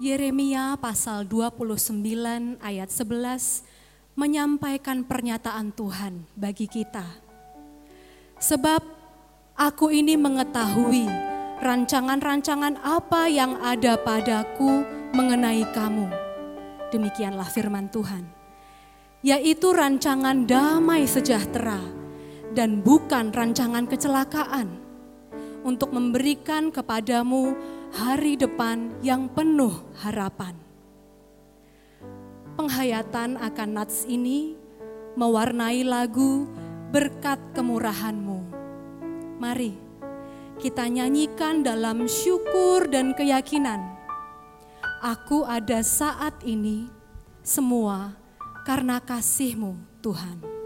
Yeremia pasal 29 ayat 11 menyampaikan pernyataan Tuhan bagi kita. Sebab aku ini mengetahui rancangan-rancangan apa yang ada padaku mengenai kamu. Demikianlah firman Tuhan. Yaitu rancangan damai sejahtera dan bukan rancangan kecelakaan untuk memberikan kepadamu hari depan yang penuh harapan. Penghayatan akan nats ini mewarnai lagu berkat kemurahanmu. Mari kita nyanyikan dalam syukur dan keyakinan. Aku ada saat ini semua karena kasihmu Tuhan.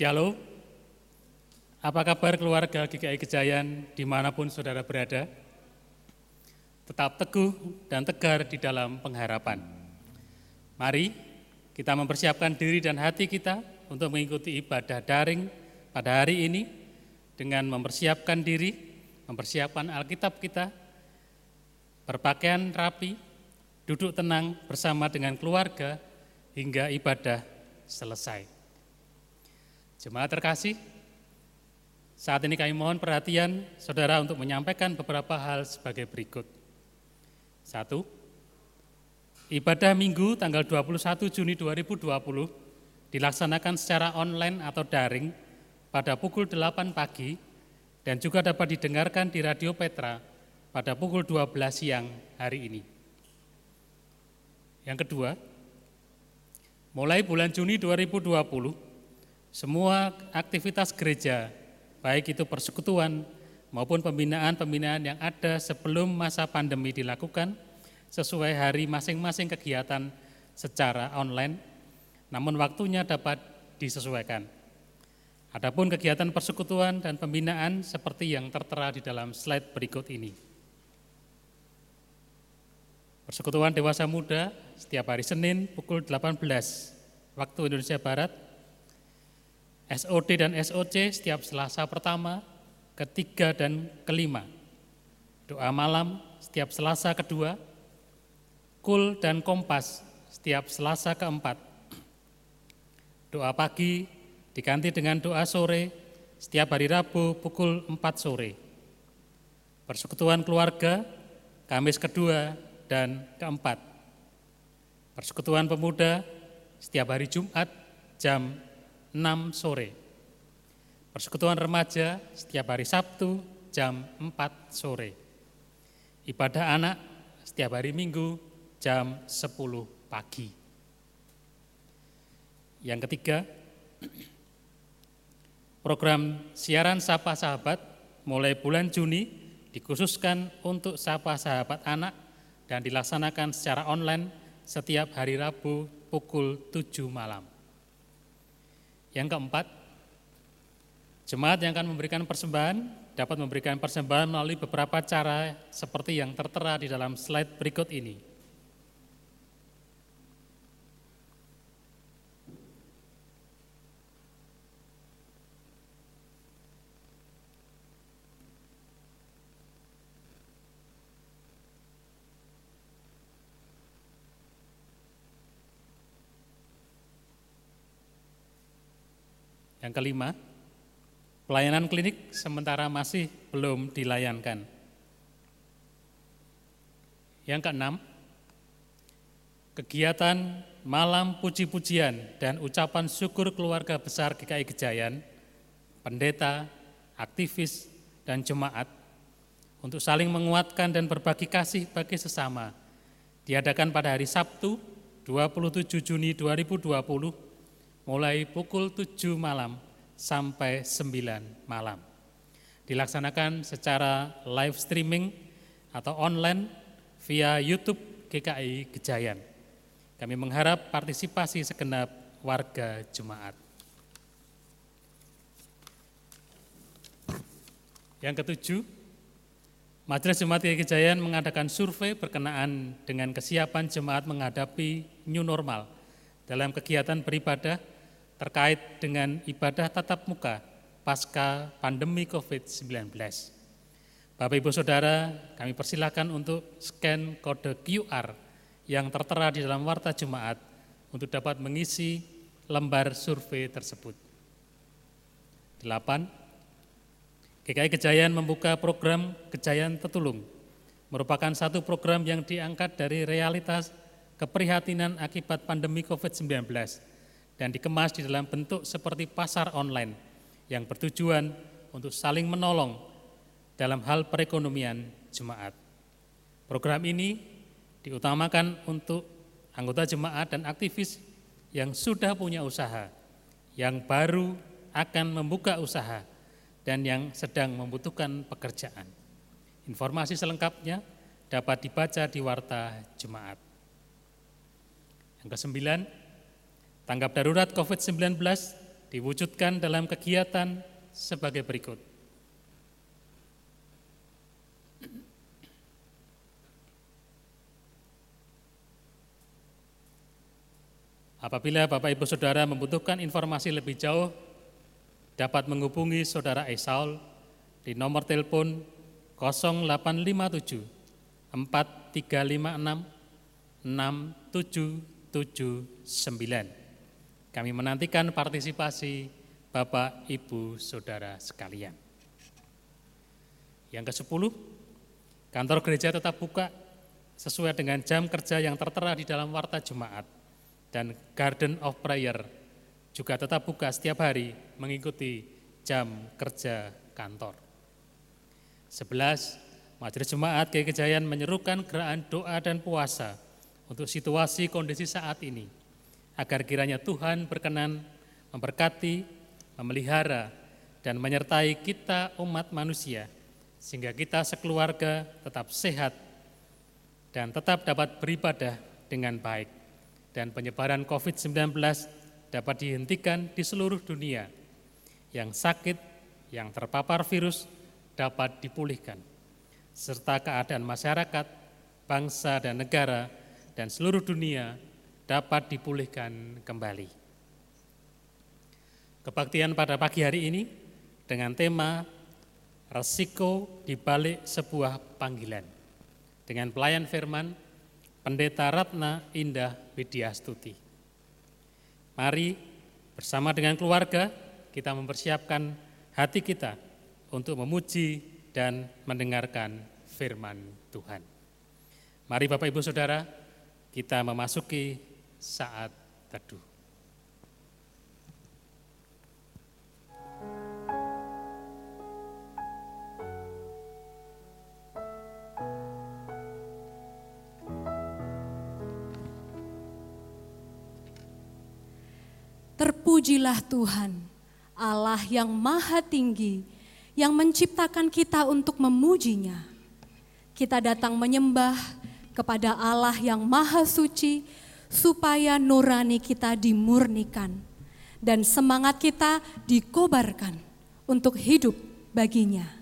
Shalom. Apa kabar keluarga GKI Kejayan di mana pun saudara berada? tetap teguh dan tegar di dalam pengharapan. Mari kita mempersiapkan diri dan hati kita untuk mengikuti ibadah daring pada hari ini dengan mempersiapkan diri, mempersiapkan Alkitab kita, berpakaian rapi, duduk tenang bersama dengan keluarga hingga ibadah selesai. Jemaat terkasih, saat ini kami mohon perhatian saudara untuk menyampaikan beberapa hal sebagai berikut. Satu, ibadah minggu tanggal 21 Juni 2020 dilaksanakan secara online atau daring pada pukul 8 pagi dan juga dapat didengarkan di Radio Petra pada pukul 12 siang hari ini. Yang kedua, mulai bulan Juni 2020, semua aktivitas gereja, baik itu persekutuan, maupun pembinaan-pembinaan yang ada sebelum masa pandemi dilakukan sesuai hari masing-masing kegiatan secara online, namun waktunya dapat disesuaikan. Adapun kegiatan persekutuan dan pembinaan seperti yang tertera di dalam slide berikut ini. Persekutuan Dewasa Muda setiap hari Senin pukul 18 waktu Indonesia Barat, SOD dan SOC setiap Selasa pertama ketiga dan kelima. Doa malam setiap Selasa kedua, Kul dan Kompas setiap Selasa keempat. Doa pagi diganti dengan doa sore setiap hari Rabu pukul 4 sore. Persekutuan keluarga Kamis kedua dan keempat. Persekutuan pemuda setiap hari Jumat jam 6 sore. Persekutuan remaja setiap hari Sabtu jam 4 sore. Ibadah anak setiap hari Minggu jam 10 pagi. Yang ketiga, program siaran Sapa Sahabat mulai bulan Juni dikhususkan untuk Sapa Sahabat Anak dan dilaksanakan secara online setiap hari Rabu pukul 7 malam. Yang keempat, Jemaat yang akan memberikan persembahan dapat memberikan persembahan melalui beberapa cara seperti yang tertera di dalam slide berikut ini. Yang kelima, Pelayanan klinik sementara masih belum dilayankan. Yang keenam, kegiatan malam puji-pujian dan ucapan syukur keluarga besar GKI Gejayan, pendeta, aktivis, dan jemaat untuk saling menguatkan dan berbagi kasih bagi sesama diadakan pada hari Sabtu 27 Juni 2020 mulai pukul 7 malam sampai 9 malam. Dilaksanakan secara live streaming atau online via YouTube GKI Gejayan. Kami mengharap partisipasi segenap warga jemaat. Yang ketujuh, Majelis Jemaat GKI Gejayan mengadakan survei berkenaan dengan kesiapan jemaat menghadapi new normal dalam kegiatan beribadah terkait dengan ibadah tatap muka pasca pandemi COVID-19. Bapak Ibu Saudara, kami persilahkan untuk scan kode QR yang tertera di dalam warta jemaat untuk dapat mengisi lembar survei tersebut. 8. GKI Kejayan membuka program Kejayan Tetulung, merupakan satu program yang diangkat dari realitas keprihatinan akibat pandemi COVID-19 dan dikemas di dalam bentuk seperti pasar online yang bertujuan untuk saling menolong dalam hal perekonomian jemaat. Program ini diutamakan untuk anggota jemaat dan aktivis yang sudah punya usaha, yang baru akan membuka usaha, dan yang sedang membutuhkan pekerjaan. Informasi selengkapnya dapat dibaca di Warta Jemaat. Yang kesembilan, Tanggap darurat COVID-19 diwujudkan dalam kegiatan sebagai berikut. Apabila Bapak Ibu Saudara membutuhkan informasi lebih jauh, dapat menghubungi Saudara Esaul di nomor telepon 0857 4356 6779. Kami menantikan partisipasi Bapak, Ibu, Saudara sekalian. Yang ke-10, kantor gereja tetap buka sesuai dengan jam kerja yang tertera di dalam warta Jumat dan Garden of Prayer juga tetap buka setiap hari mengikuti jam kerja kantor. 11. Majelis Jemaat Kiai Kejayan menyerukan gerakan doa dan puasa untuk situasi kondisi saat ini, agar kiranya Tuhan berkenan memberkati, memelihara, dan menyertai kita umat manusia, sehingga kita sekeluarga tetap sehat dan tetap dapat beribadah dengan baik dan penyebaran COVID-19 dapat dihentikan di seluruh dunia. Yang sakit, yang terpapar virus dapat dipulihkan, serta keadaan masyarakat, bangsa, dan negara, dan seluruh dunia dapat dipulihkan kembali. Kebaktian pada pagi hari ini dengan tema resiko di balik sebuah panggilan dengan pelayan firman Pendeta Ratna Indah Widyastuti. Mari bersama dengan keluarga kita mempersiapkan hati kita untuk memuji dan mendengarkan firman Tuhan. Mari Bapak Ibu Saudara, kita memasuki saat teduh. Terpujilah Tuhan, Allah yang maha tinggi, yang menciptakan kita untuk memujinya. Kita datang menyembah kepada Allah yang maha suci, supaya nurani kita dimurnikan, dan semangat kita dikobarkan untuk hidup baginya.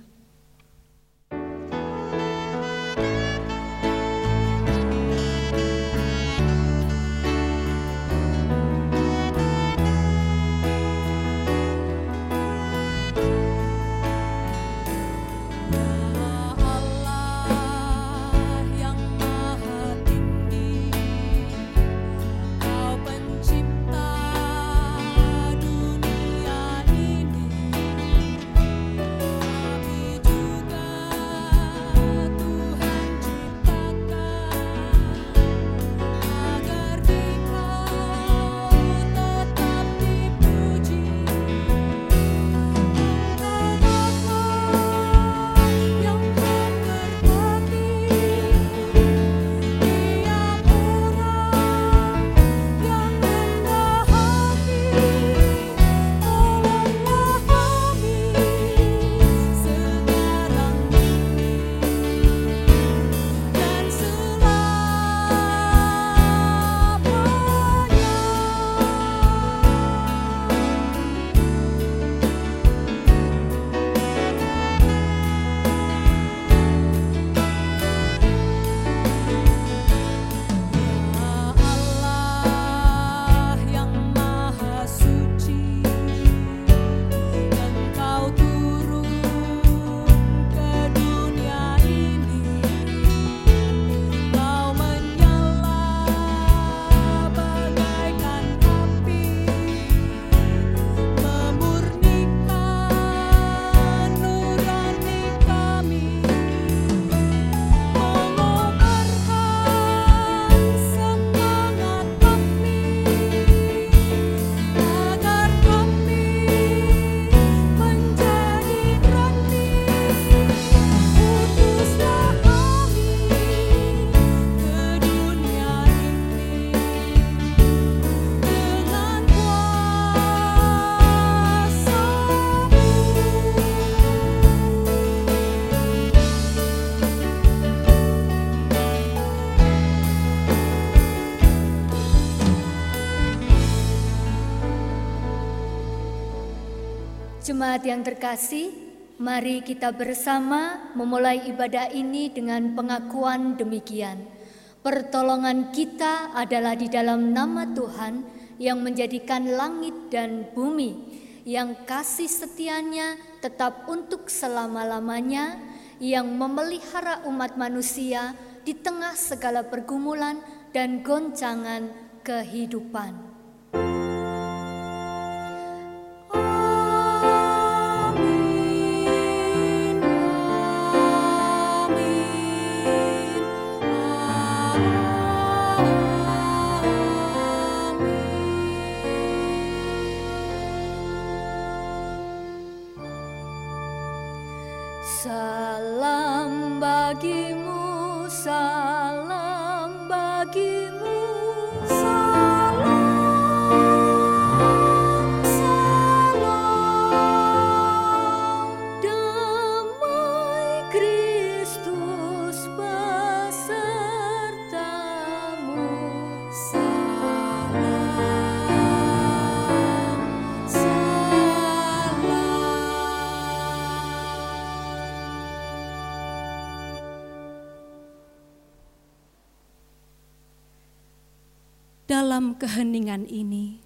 Jemaat yang terkasih, mari kita bersama memulai ibadah ini dengan pengakuan demikian. Pertolongan kita adalah di dalam nama Tuhan yang menjadikan langit dan bumi, yang kasih setianya tetap untuk selama-lamanya, yang memelihara umat manusia di tengah segala pergumulan dan goncangan kehidupan. Keheningan ini,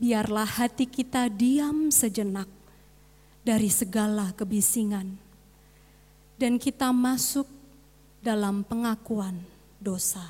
biarlah hati kita diam sejenak dari segala kebisingan, dan kita masuk dalam pengakuan dosa.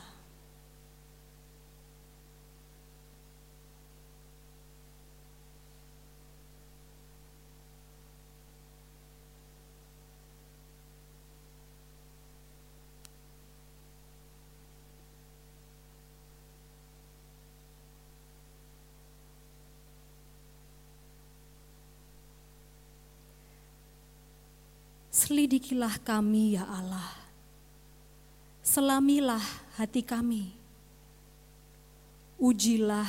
Selidikilah kami ya Allah. Selamilah hati kami. Ujilah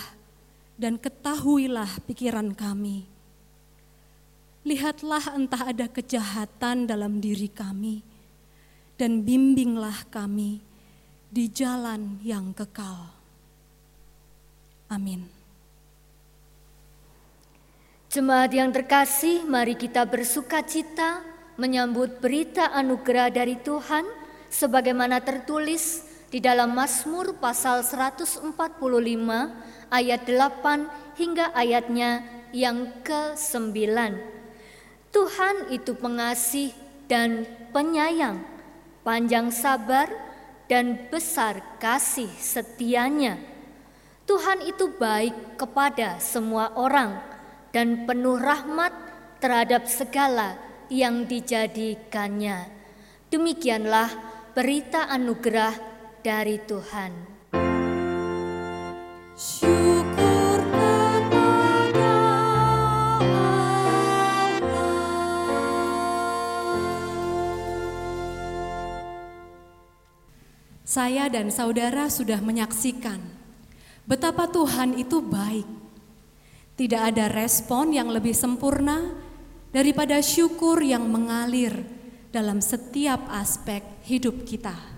dan ketahuilah pikiran kami. Lihatlah entah ada kejahatan dalam diri kami dan bimbinglah kami di jalan yang kekal. Amin. Jemaat yang terkasih, mari kita bersuka cita menyambut berita anugerah dari Tuhan sebagaimana tertulis di dalam Mazmur pasal 145 ayat 8 hingga ayatnya yang ke-9. Tuhan itu pengasih dan penyayang, panjang sabar dan besar kasih setianya. Tuhan itu baik kepada semua orang dan penuh rahmat terhadap segala yang dijadikannya. Demikianlah berita anugerah dari Tuhan. Syukur kepada Saya dan saudara sudah menyaksikan betapa Tuhan itu baik. Tidak ada respon yang lebih sempurna daripada syukur yang mengalir dalam setiap aspek hidup kita.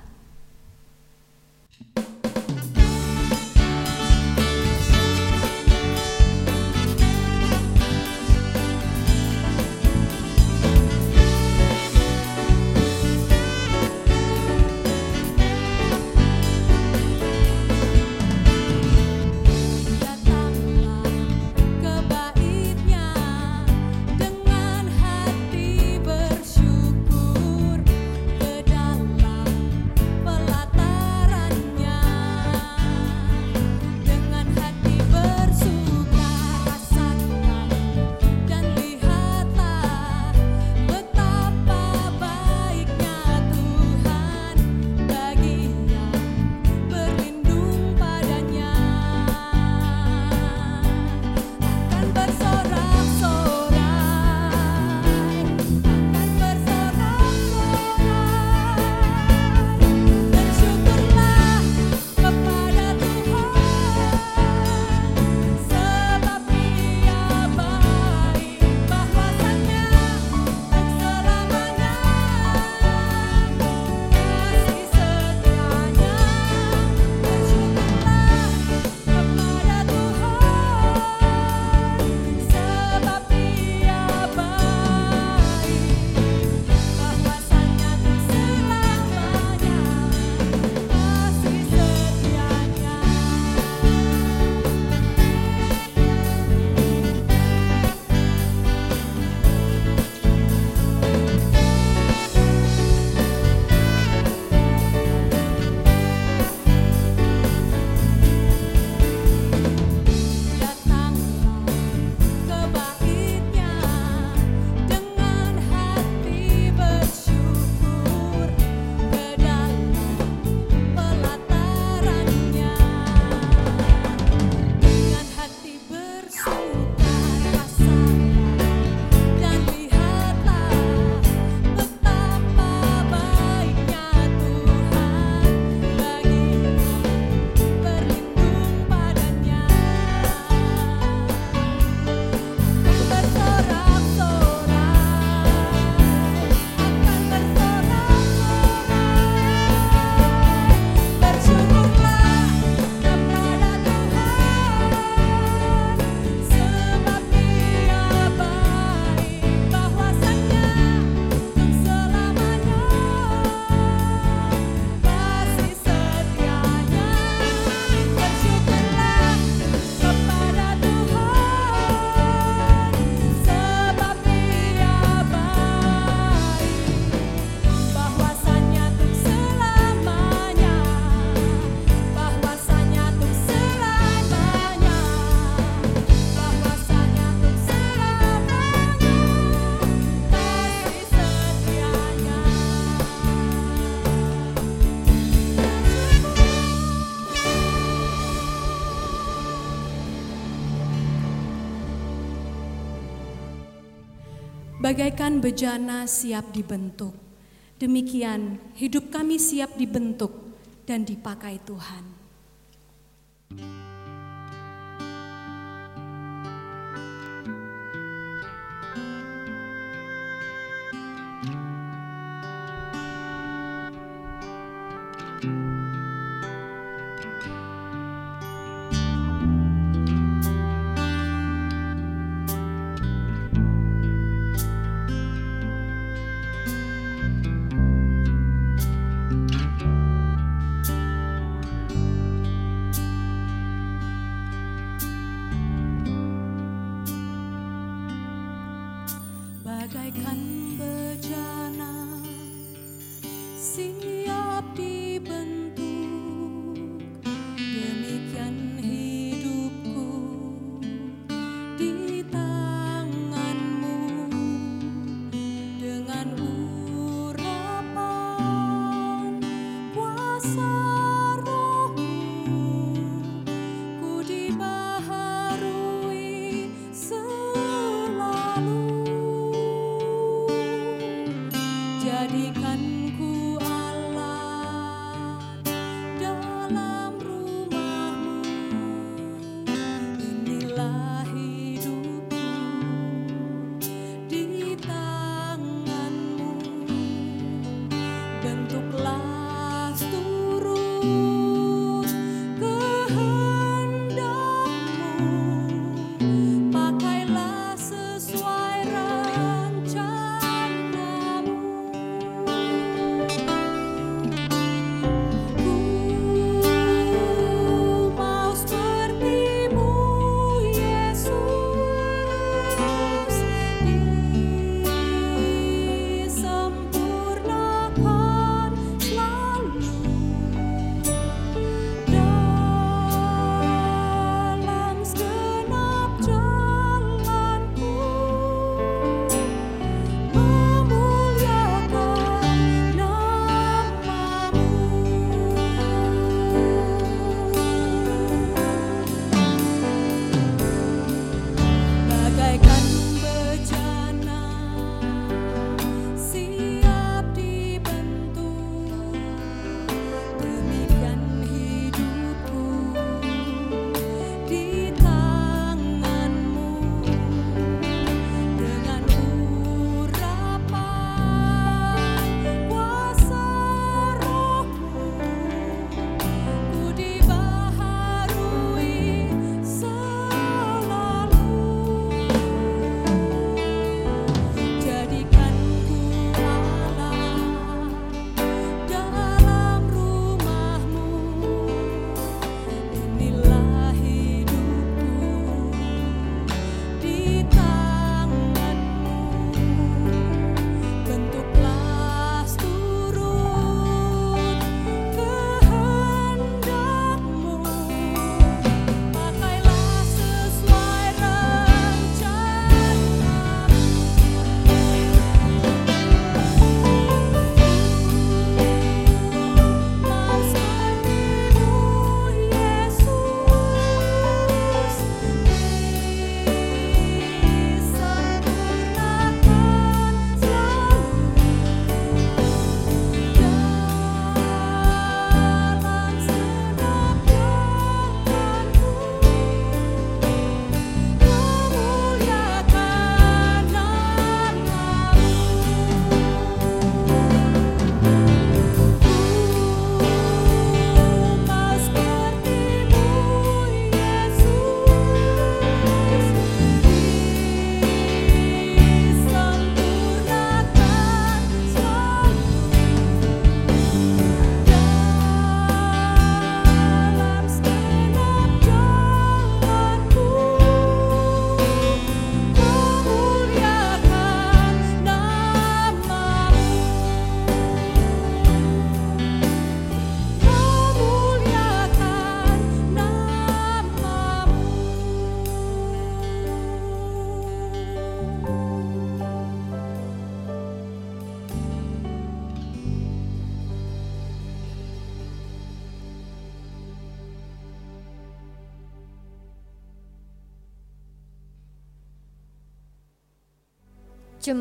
Bagaikan bejana siap dibentuk. Demikian hidup kami siap dibentuk dan dipakai Tuhan.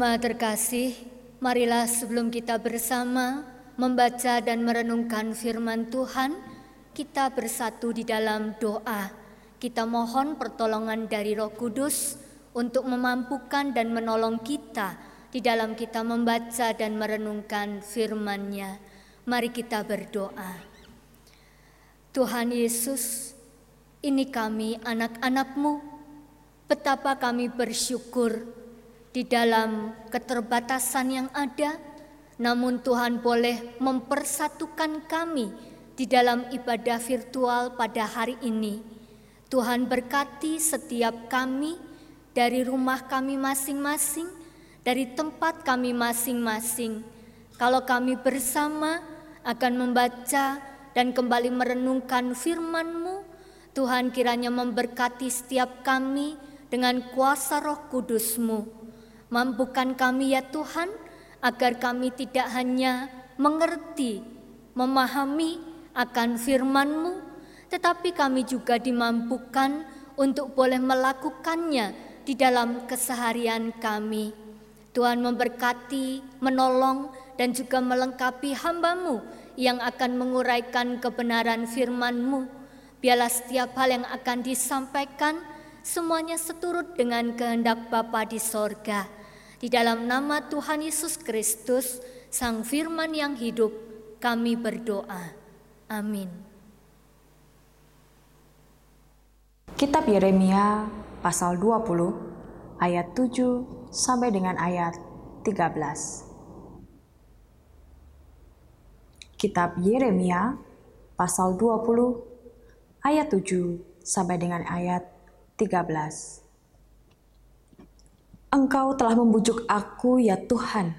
Jemaat terkasih, marilah sebelum kita bersama membaca dan merenungkan firman Tuhan, kita bersatu di dalam doa. Kita mohon pertolongan dari Roh Kudus untuk memampukan dan menolong kita di dalam kita membaca dan merenungkan firman-Nya. Mari kita berdoa. Tuhan Yesus, ini kami anak-anakmu, betapa kami bersyukur di dalam keterbatasan yang ada, namun Tuhan boleh mempersatukan kami di dalam ibadah virtual pada hari ini. Tuhan berkati setiap kami dari rumah kami masing-masing, dari tempat kami masing-masing. Kalau kami bersama akan membaca dan kembali merenungkan firman-Mu, Tuhan kiranya memberkati setiap kami dengan kuasa roh kudus-Mu Mampukan kami ya Tuhan, agar kami tidak hanya mengerti, memahami akan firman-Mu, tetapi kami juga dimampukan untuk boleh melakukannya di dalam keseharian kami. Tuhan memberkati, menolong, dan juga melengkapi hambamu yang akan menguraikan kebenaran firman-Mu. Biarlah setiap hal yang akan disampaikan, semuanya seturut dengan kehendak Bapa di sorga. Di dalam nama Tuhan Yesus Kristus, Sang Firman yang hidup, kami berdoa. Amin. Kitab Yeremia pasal 20 ayat 7 sampai dengan ayat 13. Kitab Yeremia pasal 20 ayat 7 sampai dengan ayat 13. Engkau telah membujuk aku ya Tuhan,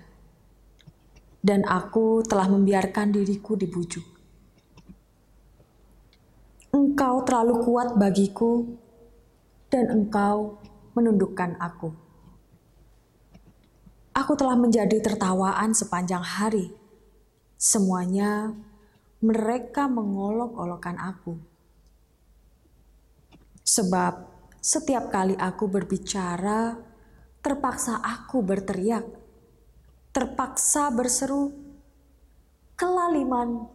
dan aku telah membiarkan diriku dibujuk. Engkau terlalu kuat bagiku, dan engkau menundukkan aku. Aku telah menjadi tertawaan sepanjang hari. Semuanya mereka mengolok-olokkan aku. Sebab setiap kali aku berbicara, terpaksa aku berteriak, terpaksa berseru, kelaliman,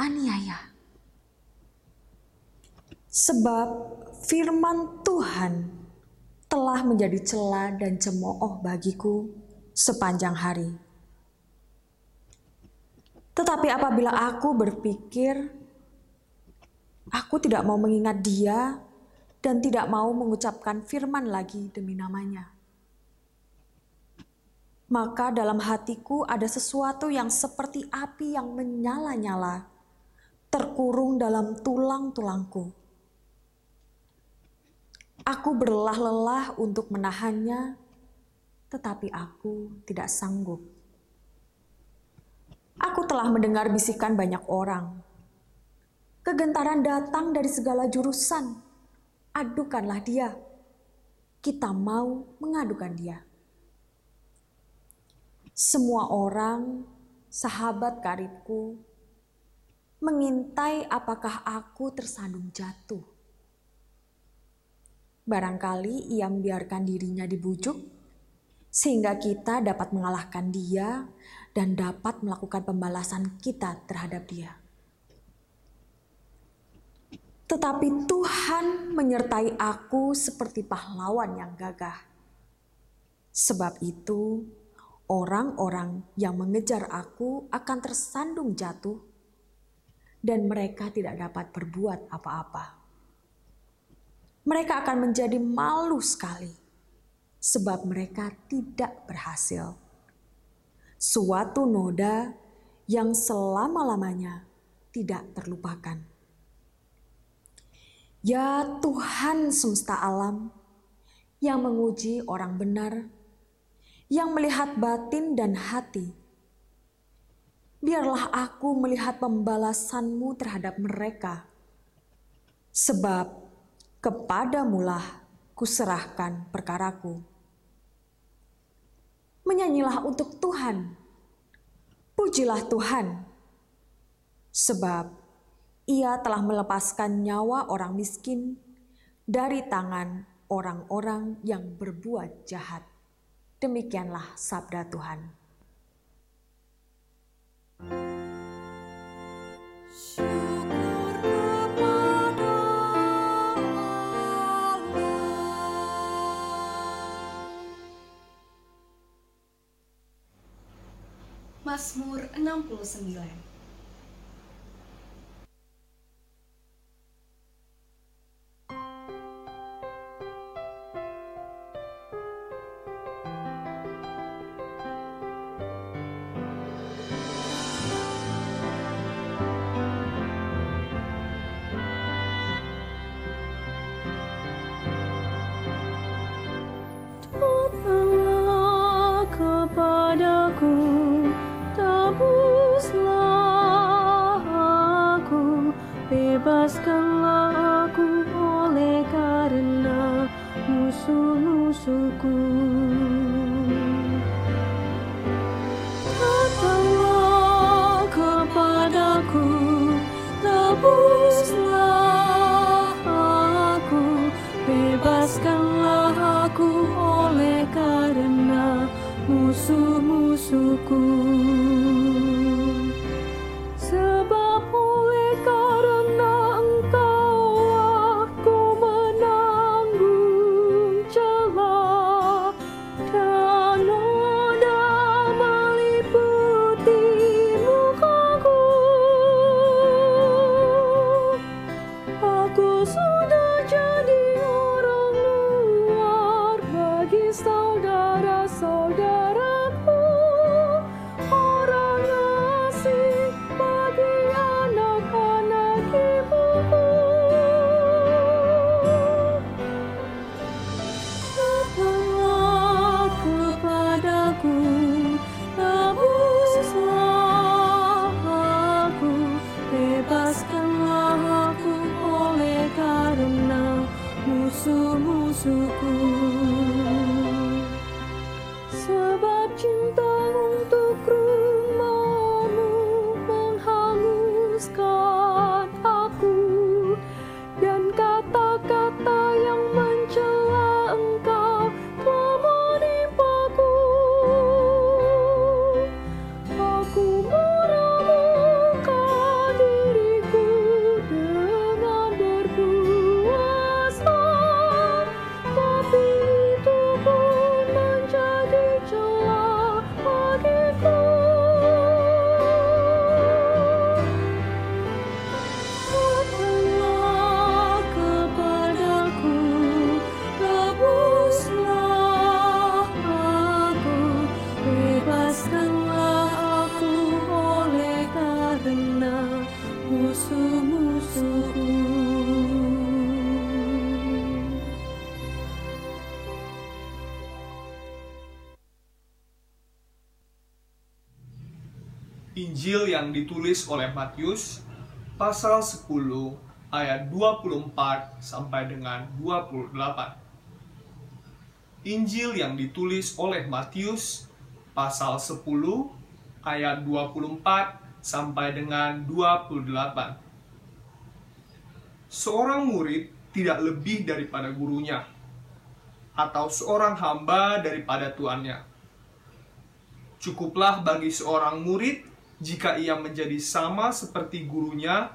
aniaya. Sebab firman Tuhan telah menjadi celah dan cemooh bagiku sepanjang hari. Tetapi apabila aku berpikir, aku tidak mau mengingat dia dan tidak mau mengucapkan firman lagi demi namanya. Maka dalam hatiku ada sesuatu yang seperti api yang menyala-nyala, terkurung dalam tulang-tulangku. Aku berlelah-lelah untuk menahannya, tetapi aku tidak sanggup. Aku telah mendengar bisikan banyak orang. Kegentaran datang dari segala jurusan adukanlah dia. Kita mau mengadukan dia. Semua orang, sahabat karibku, mengintai apakah aku tersandung jatuh. Barangkali ia membiarkan dirinya dibujuk, sehingga kita dapat mengalahkan dia dan dapat melakukan pembalasan kita terhadap dia. Tetapi Tuhan menyertai aku seperti pahlawan yang gagah. Sebab itu, orang-orang yang mengejar aku akan tersandung jatuh, dan mereka tidak dapat berbuat apa-apa. Mereka akan menjadi malu sekali, sebab mereka tidak berhasil. Suatu noda yang selama-lamanya tidak terlupakan. Ya Tuhan semesta alam yang menguji orang benar, yang melihat batin dan hati. Biarlah aku melihat pembalasanmu terhadap mereka. Sebab kepadamulah kuserahkan perkaraku. Menyanyilah untuk Tuhan. Pujilah Tuhan. Sebab ia telah melepaskan nyawa orang miskin dari tangan orang-orang yang berbuat jahat. Demikianlah sabda Tuhan. Mazmur 69 Soldier. Injil yang ditulis oleh Matius pasal 10 ayat 24 sampai dengan 28. Injil yang ditulis oleh Matius pasal 10 ayat 24 sampai dengan 28. Seorang murid tidak lebih daripada gurunya atau seorang hamba daripada tuannya. Cukuplah bagi seorang murid jika ia menjadi sama seperti gurunya,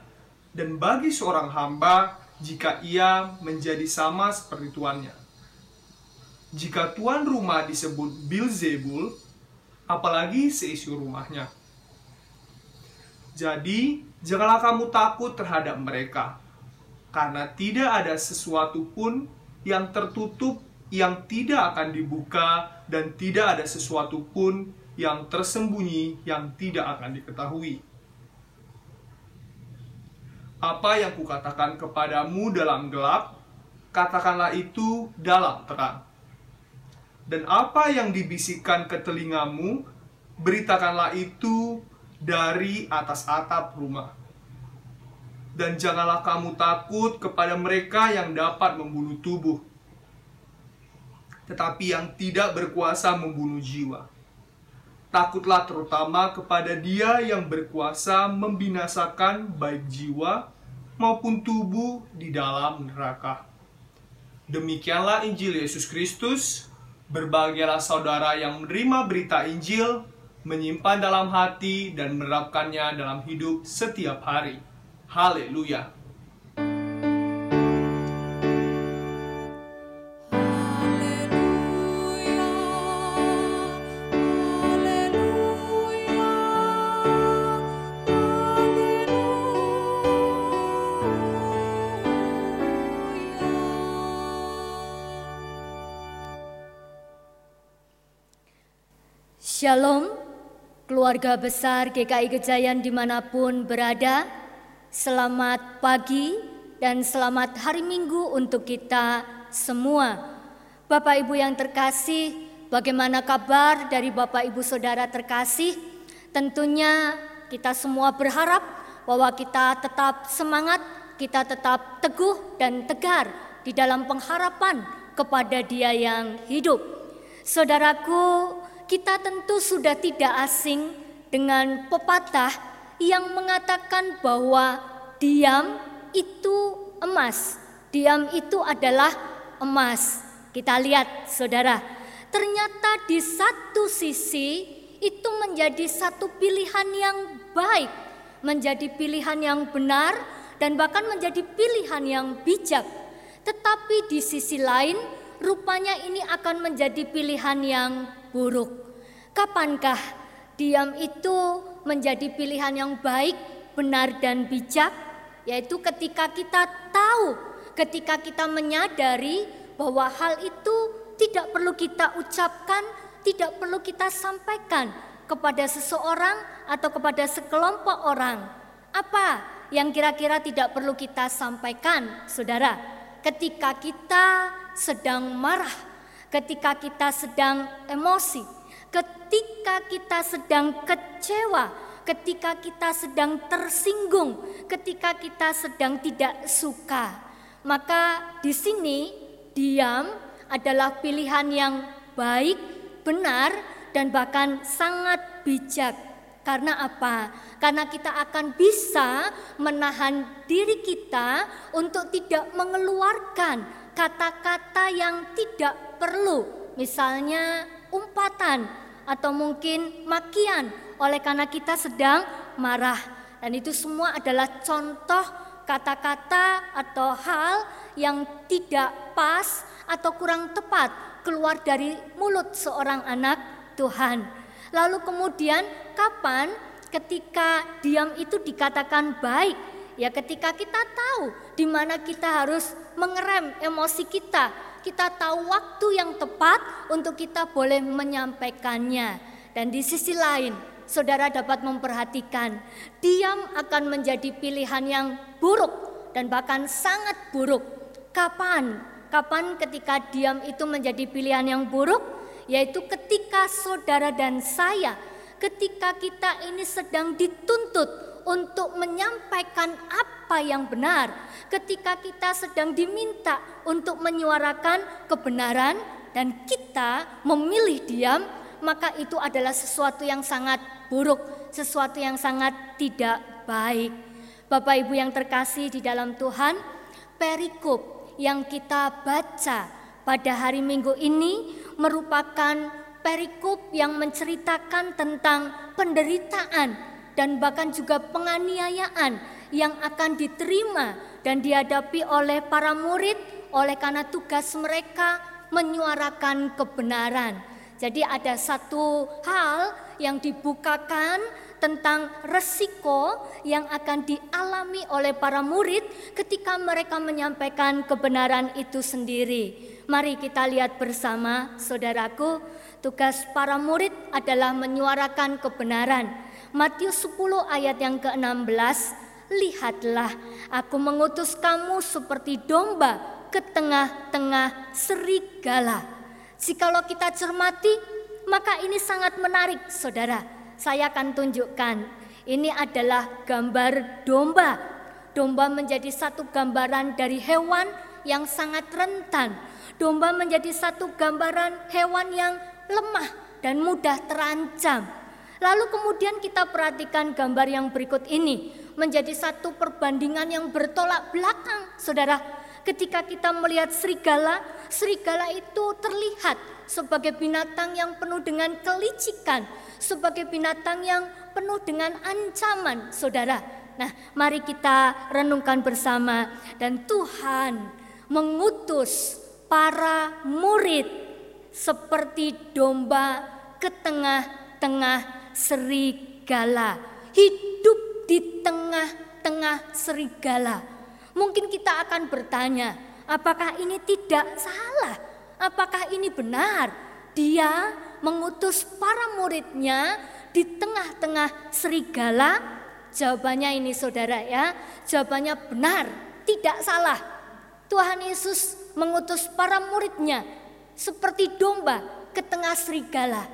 dan bagi seorang hamba jika ia menjadi sama seperti tuannya. Jika tuan rumah disebut Bilzebul, apalagi seisi rumahnya. Jadi, janganlah kamu takut terhadap mereka, karena tidak ada sesuatu pun yang tertutup yang tidak akan dibuka, dan tidak ada sesuatu pun yang tersembunyi yang tidak akan diketahui. Apa yang kukatakan kepadamu dalam gelap, katakanlah itu dalam terang. Dan apa yang dibisikkan ke telingamu, beritakanlah itu dari atas atap rumah. Dan janganlah kamu takut kepada mereka yang dapat membunuh tubuh, tetapi yang tidak berkuasa membunuh jiwa Takutlah terutama kepada dia yang berkuasa membinasakan baik jiwa maupun tubuh di dalam neraka. Demikianlah Injil Yesus Kristus. Berbahagialah saudara yang menerima berita Injil, menyimpan dalam hati, dan menerapkannya dalam hidup setiap hari. Haleluya! Shalom, keluarga besar GKI Gejayan di mana pun berada. Selamat pagi dan selamat hari Minggu untuk kita semua. Bapak Ibu yang terkasih, bagaimana kabar dari Bapak Ibu Saudara terkasih? Tentunya kita semua berharap bahwa kita tetap semangat, kita tetap teguh dan tegar di dalam pengharapan kepada Dia yang hidup. Saudaraku, kita tentu sudah tidak asing dengan pepatah yang mengatakan bahwa diam itu emas. Diam itu adalah emas. Kita lihat, saudara, ternyata di satu sisi itu menjadi satu pilihan yang baik, menjadi pilihan yang benar, dan bahkan menjadi pilihan yang bijak. Tetapi di sisi lain, rupanya ini akan menjadi pilihan yang buruk. Kapankah diam itu menjadi pilihan yang baik, benar, dan bijak? Yaitu ketika kita tahu, ketika kita menyadari bahwa hal itu tidak perlu kita ucapkan, tidak perlu kita sampaikan kepada seseorang atau kepada sekelompok orang. Apa yang kira-kira tidak perlu kita sampaikan, saudara? Ketika kita sedang marah, ketika kita sedang emosi, ketika kita sedang kecewa, ketika kita sedang tersinggung, ketika kita sedang tidak suka. Maka di sini diam adalah pilihan yang baik, benar, dan bahkan sangat bijak. Karena apa? Karena kita akan bisa menahan diri kita untuk tidak mengeluarkan kata-kata yang tidak perlu, misalnya umpatan atau mungkin makian oleh karena kita sedang marah. Dan itu semua adalah contoh kata-kata atau hal yang tidak pas atau kurang tepat keluar dari mulut seorang anak Tuhan. Lalu kemudian kapan ketika diam itu dikatakan baik? Ya ketika kita tahu di mana kita harus mengerem emosi kita. Kita tahu waktu yang tepat untuk kita boleh menyampaikannya. Dan di sisi lain, saudara dapat memperhatikan, diam akan menjadi pilihan yang buruk dan bahkan sangat buruk. Kapan? Kapan ketika diam itu menjadi pilihan yang buruk? yaitu ketika saudara dan saya, ketika kita ini sedang dituntut untuk menyampaikan apa yang benar, ketika kita sedang diminta untuk menyuarakan kebenaran dan kita memilih diam, maka itu adalah sesuatu yang sangat buruk, sesuatu yang sangat tidak baik. Bapak Ibu yang terkasih di dalam Tuhan, perikop yang kita baca pada hari Minggu ini merupakan perikop yang menceritakan tentang penderitaan dan bahkan juga penganiayaan yang akan diterima dan dihadapi oleh para murid oleh karena tugas mereka menyuarakan kebenaran. Jadi ada satu hal yang dibukakan tentang resiko yang akan dialami oleh para murid ketika mereka menyampaikan kebenaran itu sendiri. Mari kita lihat bersama, saudaraku, tugas para murid adalah menyuarakan kebenaran. Matius 10 ayat yang ke-16, lihatlah aku mengutus kamu seperti domba ke tengah-tengah serigala. Jikalau kita cermati, maka ini sangat menarik, saudara. Saya akan tunjukkan. Ini adalah gambar domba. Domba menjadi satu gambaran dari hewan yang sangat rentan Domba menjadi satu gambaran hewan yang lemah dan mudah terancam. Lalu kemudian kita perhatikan gambar yang berikut ini menjadi satu perbandingan yang bertolak belakang, Saudara. Ketika kita melihat serigala, serigala itu terlihat sebagai binatang yang penuh dengan kelicikan, sebagai binatang yang penuh dengan ancaman, saudara. Nah, mari kita renungkan bersama, dan Tuhan mengutus para murid seperti domba ke tengah-tengah serigala, hidup di tengah-tengah serigala Mungkin kita akan bertanya, apakah ini tidak salah? Apakah ini benar? Dia mengutus para muridnya di tengah-tengah serigala? Jawabannya ini saudara ya, jawabannya benar, tidak salah. Tuhan Yesus mengutus para muridnya seperti domba ke tengah serigala.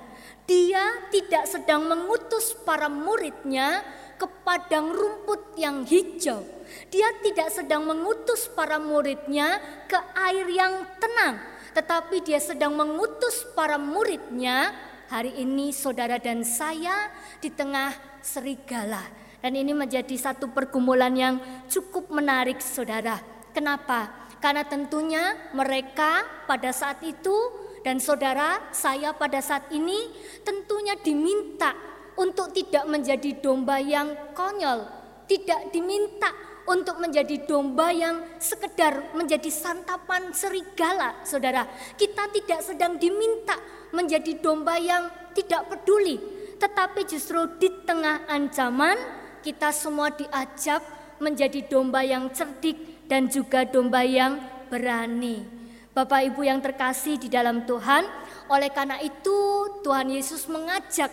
Dia tidak sedang mengutus para muridnya ke padang rumput yang hijau. Dia tidak sedang mengutus para muridnya ke air yang tenang, tetapi dia sedang mengutus para muridnya hari ini saudara dan saya di tengah serigala. Dan ini menjadi satu pergumulan yang cukup menarik saudara. Kenapa? Karena tentunya mereka pada saat itu dan saudara saya pada saat ini tentunya diminta untuk tidak menjadi domba yang konyol, tidak diminta untuk menjadi domba yang sekedar menjadi santapan serigala, saudara. Kita tidak sedang diminta menjadi domba yang tidak peduli, tetapi justru di tengah ancaman kita semua diajak menjadi domba yang cerdik dan juga domba yang berani. Bapak Ibu yang terkasih di dalam Tuhan, oleh karena itu Tuhan Yesus mengajak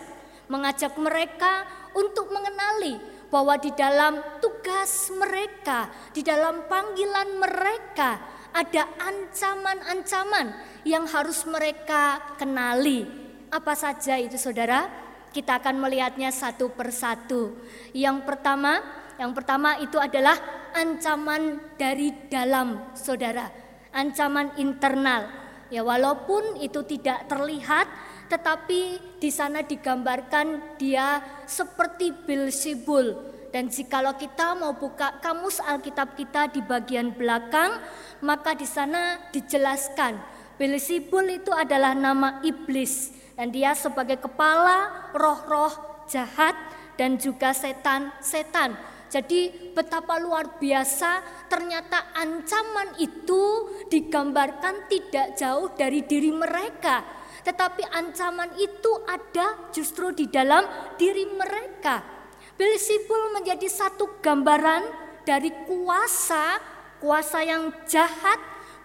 mengajak mereka untuk mengenali bahwa di dalam tugas mereka, di dalam panggilan mereka, ada ancaman-ancaman yang harus mereka kenali. Apa saja itu, saudara? Kita akan melihatnya satu persatu. Yang pertama, yang pertama itu adalah ancaman dari dalam, saudara. Ancaman internal. Ya, walaupun itu tidak terlihat, tetapi di sana digambarkan dia seperti Bilsibul. Dan jikalau kita mau buka kamus Alkitab kita di bagian belakang, maka di sana dijelaskan Bilsibul itu adalah nama iblis dan dia sebagai kepala roh-roh jahat dan juga setan-setan. Jadi betapa luar biasa ternyata ancaman itu digambarkan tidak jauh dari diri mereka tetapi ancaman itu ada justru di dalam diri mereka. Beelzebul menjadi satu gambaran dari kuasa, kuasa yang jahat,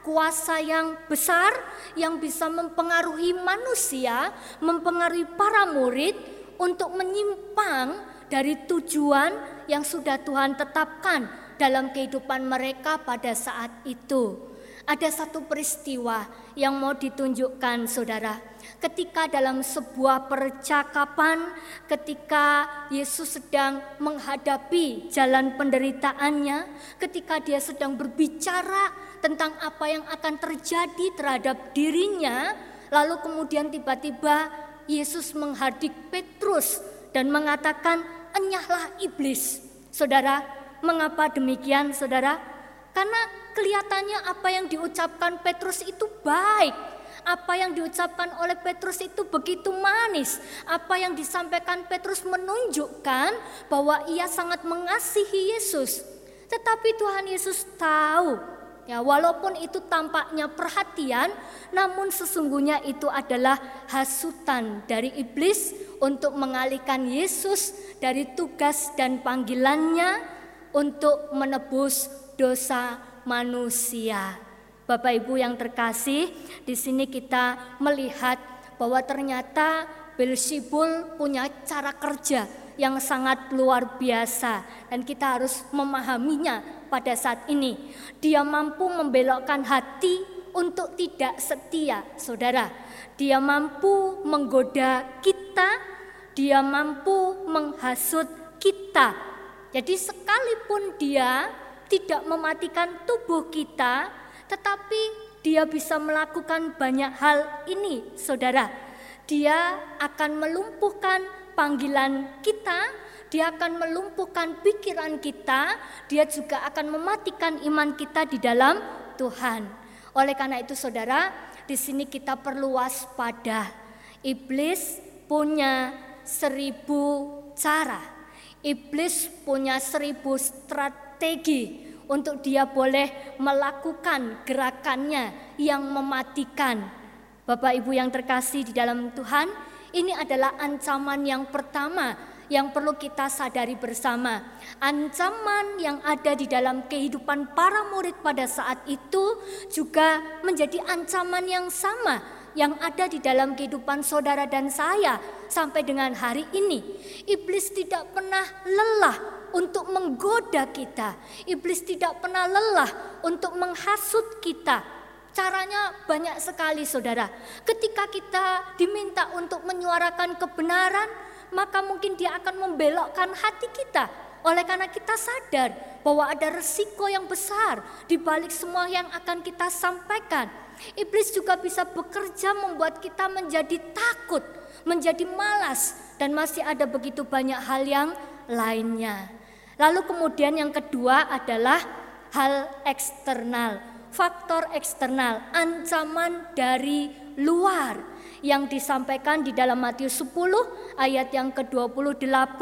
kuasa yang besar yang bisa mempengaruhi manusia, mempengaruhi para murid untuk menyimpang dari tujuan yang sudah Tuhan tetapkan dalam kehidupan mereka pada saat itu. Ada satu peristiwa yang mau ditunjukkan saudara ketika dalam sebuah percakapan ketika Yesus sedang menghadapi jalan penderitaannya, ketika dia sedang berbicara tentang apa yang akan terjadi terhadap dirinya, lalu kemudian tiba-tiba Yesus menghadik Petrus dan mengatakan, "Enyahlah iblis." Saudara, mengapa demikian, Saudara? Karena kelihatannya apa yang diucapkan Petrus itu baik apa yang diucapkan oleh Petrus itu begitu manis. Apa yang disampaikan Petrus menunjukkan bahwa ia sangat mengasihi Yesus. Tetapi Tuhan Yesus tahu Ya, walaupun itu tampaknya perhatian, namun sesungguhnya itu adalah hasutan dari iblis untuk mengalihkan Yesus dari tugas dan panggilannya untuk menebus dosa manusia. Bapak Ibu yang terkasih, di sini kita melihat bahwa ternyata Belzebul punya cara kerja yang sangat luar biasa dan kita harus memahaminya pada saat ini. Dia mampu membelokkan hati untuk tidak setia, Saudara. Dia mampu menggoda kita, dia mampu menghasut kita. Jadi sekalipun dia tidak mematikan tubuh kita, tetapi dia bisa melakukan banyak hal ini, saudara. Dia akan melumpuhkan panggilan kita, dia akan melumpuhkan pikiran kita, dia juga akan mematikan iman kita di dalam Tuhan. Oleh karena itu saudara, di sini kita perlu waspada. Iblis punya seribu cara. Iblis punya seribu strategi untuk dia boleh melakukan gerakannya yang mematikan. Bapak Ibu yang terkasih di dalam Tuhan, ini adalah ancaman yang pertama yang perlu kita sadari bersama. Ancaman yang ada di dalam kehidupan para murid pada saat itu juga menjadi ancaman yang sama yang ada di dalam kehidupan saudara dan saya sampai dengan hari ini. Iblis tidak pernah lelah untuk menggoda kita. Iblis tidak pernah lelah untuk menghasut kita. Caranya banyak sekali saudara. Ketika kita diminta untuk menyuarakan kebenaran, maka mungkin dia akan membelokkan hati kita. Oleh karena kita sadar bahwa ada resiko yang besar di balik semua yang akan kita sampaikan. Iblis juga bisa bekerja membuat kita menjadi takut, menjadi malas, dan masih ada begitu banyak hal yang lainnya. Lalu kemudian yang kedua adalah hal eksternal, faktor eksternal, ancaman dari luar yang disampaikan di dalam Matius 10 ayat yang ke-28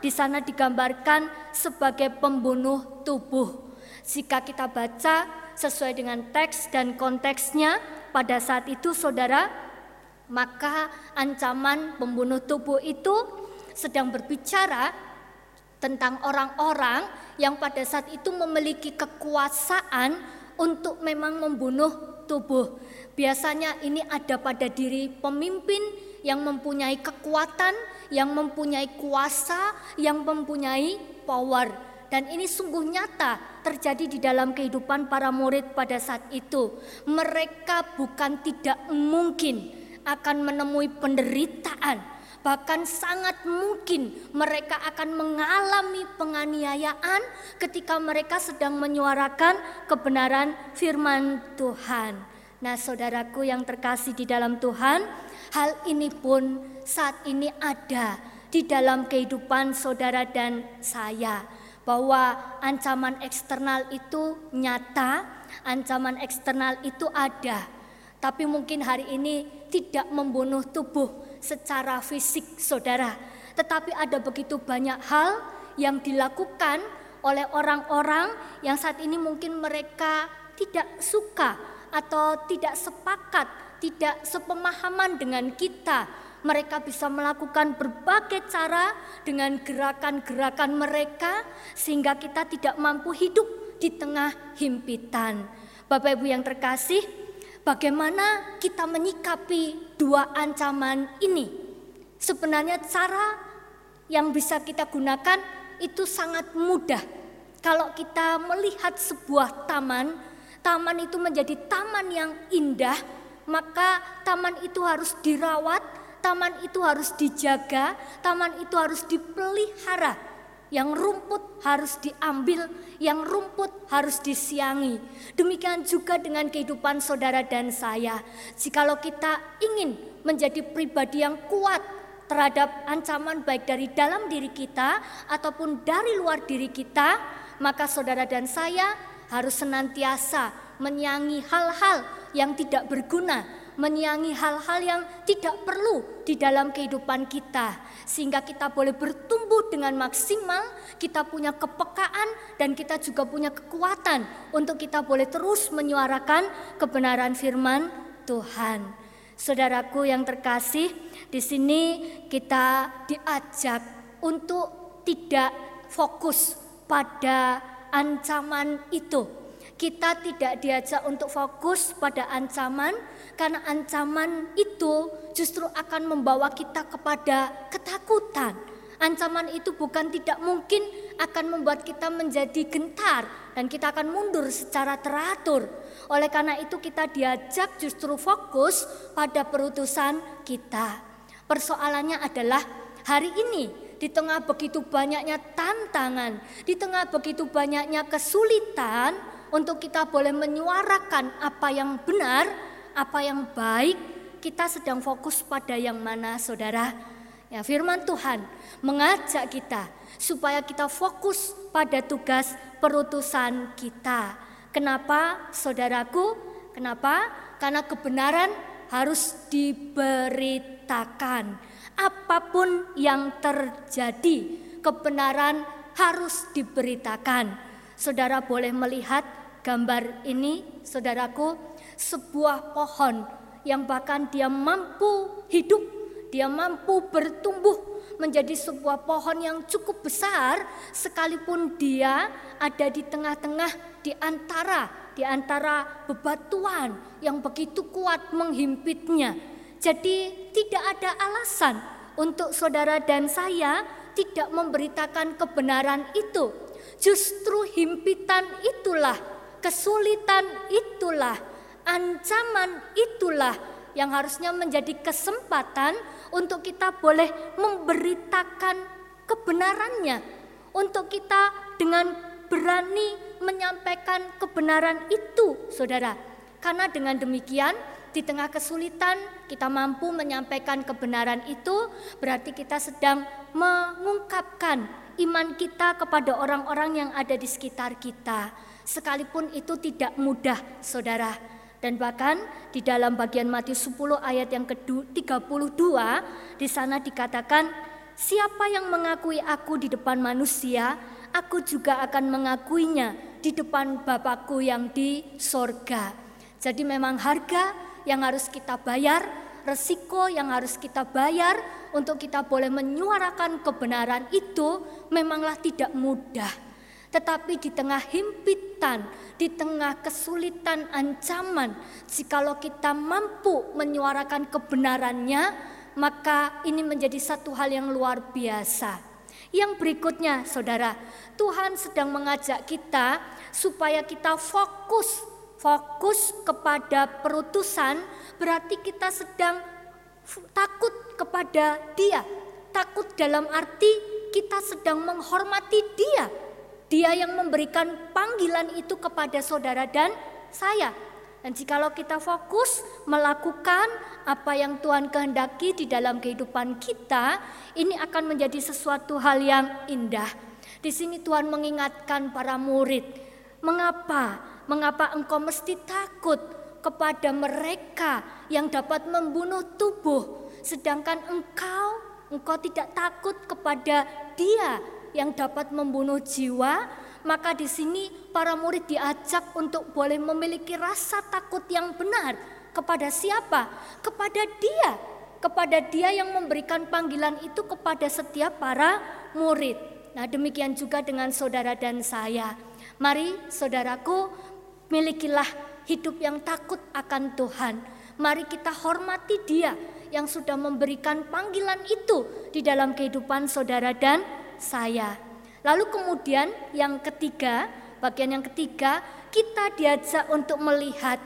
di sana digambarkan sebagai pembunuh tubuh. Jika kita baca sesuai dengan teks dan konteksnya pada saat itu saudara maka ancaman pembunuh tubuh itu sedang berbicara tentang orang-orang yang pada saat itu memiliki kekuasaan untuk memang membunuh tubuh. Biasanya ini ada pada diri pemimpin yang mempunyai kekuatan, yang mempunyai kuasa, yang mempunyai power. Dan ini sungguh nyata terjadi di dalam kehidupan para murid pada saat itu. Mereka bukan tidak mungkin akan menemui penderitaan, Bahkan sangat mungkin mereka akan mengalami penganiayaan ketika mereka sedang menyuarakan kebenaran firman Tuhan. Nah, saudaraku yang terkasih di dalam Tuhan, hal ini pun saat ini ada di dalam kehidupan saudara dan saya bahwa ancaman eksternal itu nyata, ancaman eksternal itu ada. Tapi mungkin hari ini tidak membunuh tubuh, secara fisik saudara. Tetapi ada begitu banyak hal yang dilakukan oleh orang-orang yang saat ini mungkin mereka tidak suka atau tidak sepakat, tidak sepemahaman dengan kita. Mereka bisa melakukan berbagai cara dengan gerakan-gerakan mereka sehingga kita tidak mampu hidup di tengah himpitan. Bapak Ibu yang terkasih, Bagaimana kita menyikapi dua ancaman ini? Sebenarnya cara yang bisa kita gunakan itu sangat mudah. Kalau kita melihat sebuah taman, taman itu menjadi taman yang indah, maka taman itu harus dirawat, taman itu harus dijaga, taman itu harus dipelihara yang rumput harus diambil, yang rumput harus disiangi. Demikian juga dengan kehidupan saudara dan saya. Jikalau kita ingin menjadi pribadi yang kuat terhadap ancaman baik dari dalam diri kita ataupun dari luar diri kita, maka saudara dan saya harus senantiasa menyangi hal-hal yang tidak berguna menyiangi hal-hal yang tidak perlu di dalam kehidupan kita, sehingga kita boleh bertumbuh dengan maksimal. Kita punya kepekaan, dan kita juga punya kekuatan untuk kita boleh terus menyuarakan kebenaran firman Tuhan. Saudaraku yang terkasih, di sini kita diajak untuk tidak fokus pada ancaman itu. Kita tidak diajak untuk fokus pada ancaman, karena ancaman itu justru akan membawa kita kepada ketakutan. Ancaman itu bukan tidak mungkin akan membuat kita menjadi gentar dan kita akan mundur secara teratur. Oleh karena itu kita diajak justru fokus pada perutusan kita. Persoalannya adalah hari ini di tengah begitu banyaknya tantangan, di tengah begitu banyaknya kesulitan untuk kita boleh menyuarakan apa yang benar, apa yang baik, kita sedang fokus pada yang mana saudara? Ya firman Tuhan mengajak kita supaya kita fokus pada tugas perutusan kita. Kenapa, saudaraku? Kenapa? Karena kebenaran harus diberitakan. Apa pun yang terjadi, kebenaran harus diberitakan. Saudara boleh melihat gambar ini, saudaraku, sebuah pohon yang bahkan dia mampu hidup, dia mampu bertumbuh menjadi sebuah pohon yang cukup besar sekalipun dia ada di tengah-tengah di antara di antara bebatuan yang begitu kuat menghimpitnya. Jadi tidak ada alasan untuk saudara dan saya tidak memberitakan kebenaran itu. Justru himpitan itulah, kesulitan itulah, ancaman itulah yang harusnya menjadi kesempatan untuk kita boleh memberitakan kebenarannya, untuk kita dengan berani menyampaikan kebenaran itu, saudara. Karena dengan demikian, di tengah kesulitan kita mampu menyampaikan kebenaran itu, berarti kita sedang mengungkapkan iman kita kepada orang-orang yang ada di sekitar kita. Sekalipun itu tidak mudah, saudara. Dan bahkan di dalam bagian Matius 10 ayat yang ke-32 di sana dikatakan siapa yang mengakui aku di depan manusia, aku juga akan mengakuinya di depan Bapakku yang di sorga. Jadi memang harga yang harus kita bayar, resiko yang harus kita bayar untuk kita boleh menyuarakan kebenaran itu memanglah tidak mudah. Tetapi di tengah himpitan, di tengah kesulitan ancaman, jikalau kita mampu menyuarakan kebenarannya, maka ini menjadi satu hal yang luar biasa. Yang berikutnya, saudara, Tuhan sedang mengajak kita supaya kita fokus, fokus kepada perutusan, berarti kita sedang takut kepada Dia. Takut dalam arti kita sedang menghormati Dia, dia yang memberikan panggilan itu kepada saudara dan saya. Dan jikalau kita fokus melakukan apa yang Tuhan kehendaki di dalam kehidupan kita, ini akan menjadi sesuatu hal yang indah. Di sini Tuhan mengingatkan para murid, mengapa? Mengapa engkau mesti takut kepada mereka yang dapat membunuh tubuh, sedangkan engkau engkau tidak takut kepada Dia yang dapat membunuh jiwa, maka di sini para murid diajak untuk boleh memiliki rasa takut yang benar kepada siapa? Kepada Dia, kepada Dia yang memberikan panggilan itu kepada setiap para murid. Nah, demikian juga dengan saudara dan saya. Mari, saudaraku, milikilah hidup yang takut akan Tuhan. Mari kita hormati Dia yang sudah memberikan panggilan itu di dalam kehidupan saudara dan saya. Lalu kemudian yang ketiga, bagian yang ketiga, kita diajak untuk melihat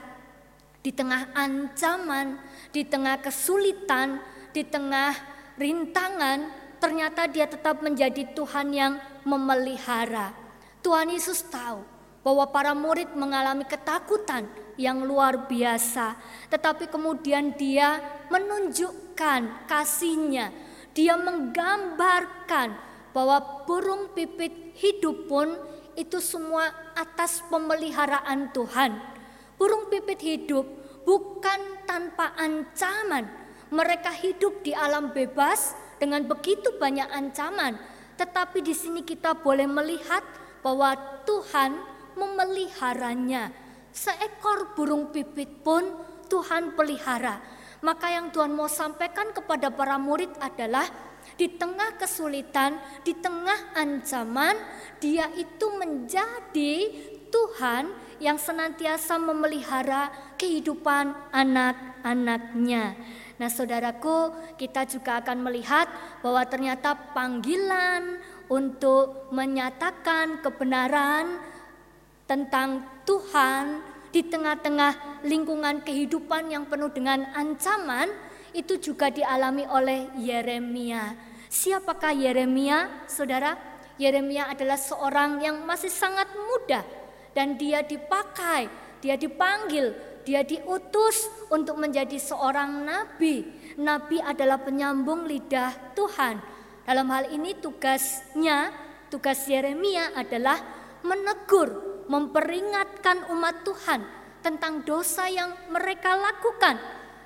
di tengah ancaman, di tengah kesulitan, di tengah rintangan, ternyata dia tetap menjadi Tuhan yang memelihara. Tuhan Yesus tahu bahwa para murid mengalami ketakutan yang luar biasa, tetapi kemudian dia menunjukkan kasihnya, dia menggambarkan bahwa burung pipit hidup pun itu semua atas pemeliharaan Tuhan. Burung pipit hidup bukan tanpa ancaman. Mereka hidup di alam bebas dengan begitu banyak ancaman. Tetapi di sini kita boleh melihat bahwa Tuhan memeliharanya. Seekor burung pipit pun Tuhan pelihara. Maka yang Tuhan mau sampaikan kepada para murid adalah di tengah kesulitan, di tengah ancaman, dia itu menjadi Tuhan yang senantiasa memelihara kehidupan anak-anaknya. Nah, saudaraku, kita juga akan melihat bahwa ternyata panggilan untuk menyatakan kebenaran tentang Tuhan di tengah-tengah lingkungan kehidupan yang penuh dengan ancaman itu juga dialami oleh Yeremia. Siapakah Yeremia, saudara? Yeremia adalah seorang yang masih sangat muda dan dia dipakai, dia dipanggil, dia diutus untuk menjadi seorang nabi. Nabi adalah penyambung lidah Tuhan. Dalam hal ini tugasnya, tugas Yeremia adalah menegur, memperingatkan umat Tuhan tentang dosa yang mereka lakukan.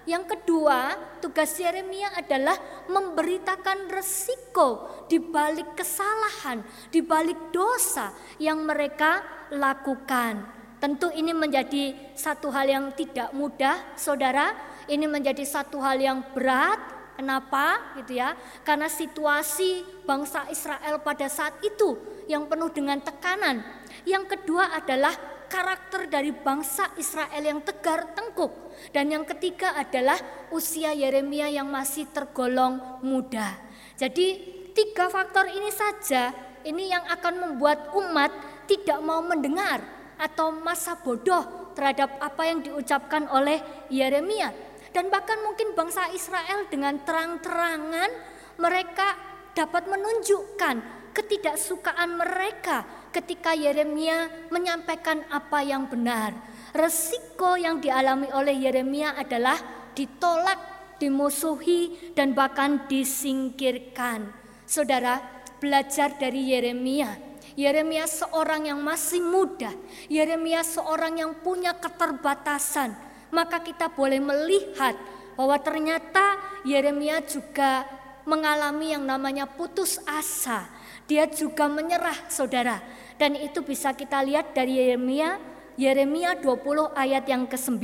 Yang kedua, tugas Yeremia adalah memberitakan resiko di balik kesalahan, di balik dosa yang mereka lakukan. Tentu ini menjadi satu hal yang tidak mudah, Saudara. Ini menjadi satu hal yang berat. Kenapa? Gitu ya. Karena situasi bangsa Israel pada saat itu yang penuh dengan tekanan. Yang kedua adalah karakter dari bangsa Israel yang tegar tengkuk. Dan yang ketiga adalah usia Yeremia yang masih tergolong muda. Jadi tiga faktor ini saja ini yang akan membuat umat tidak mau mendengar atau masa bodoh terhadap apa yang diucapkan oleh Yeremia. Dan bahkan mungkin bangsa Israel dengan terang-terangan mereka dapat menunjukkan ketidaksukaan mereka ketika Yeremia menyampaikan apa yang benar. Resiko yang dialami oleh Yeremia adalah ditolak, dimusuhi, dan bahkan disingkirkan. Saudara, belajar dari Yeremia. Yeremia seorang yang masih muda, Yeremia seorang yang punya keterbatasan. Maka kita boleh melihat bahwa ternyata Yeremia juga mengalami yang namanya putus asa. Dia juga menyerah, saudara. Dan itu bisa kita lihat dari Yeremia, Yeremia 20 ayat yang ke-9.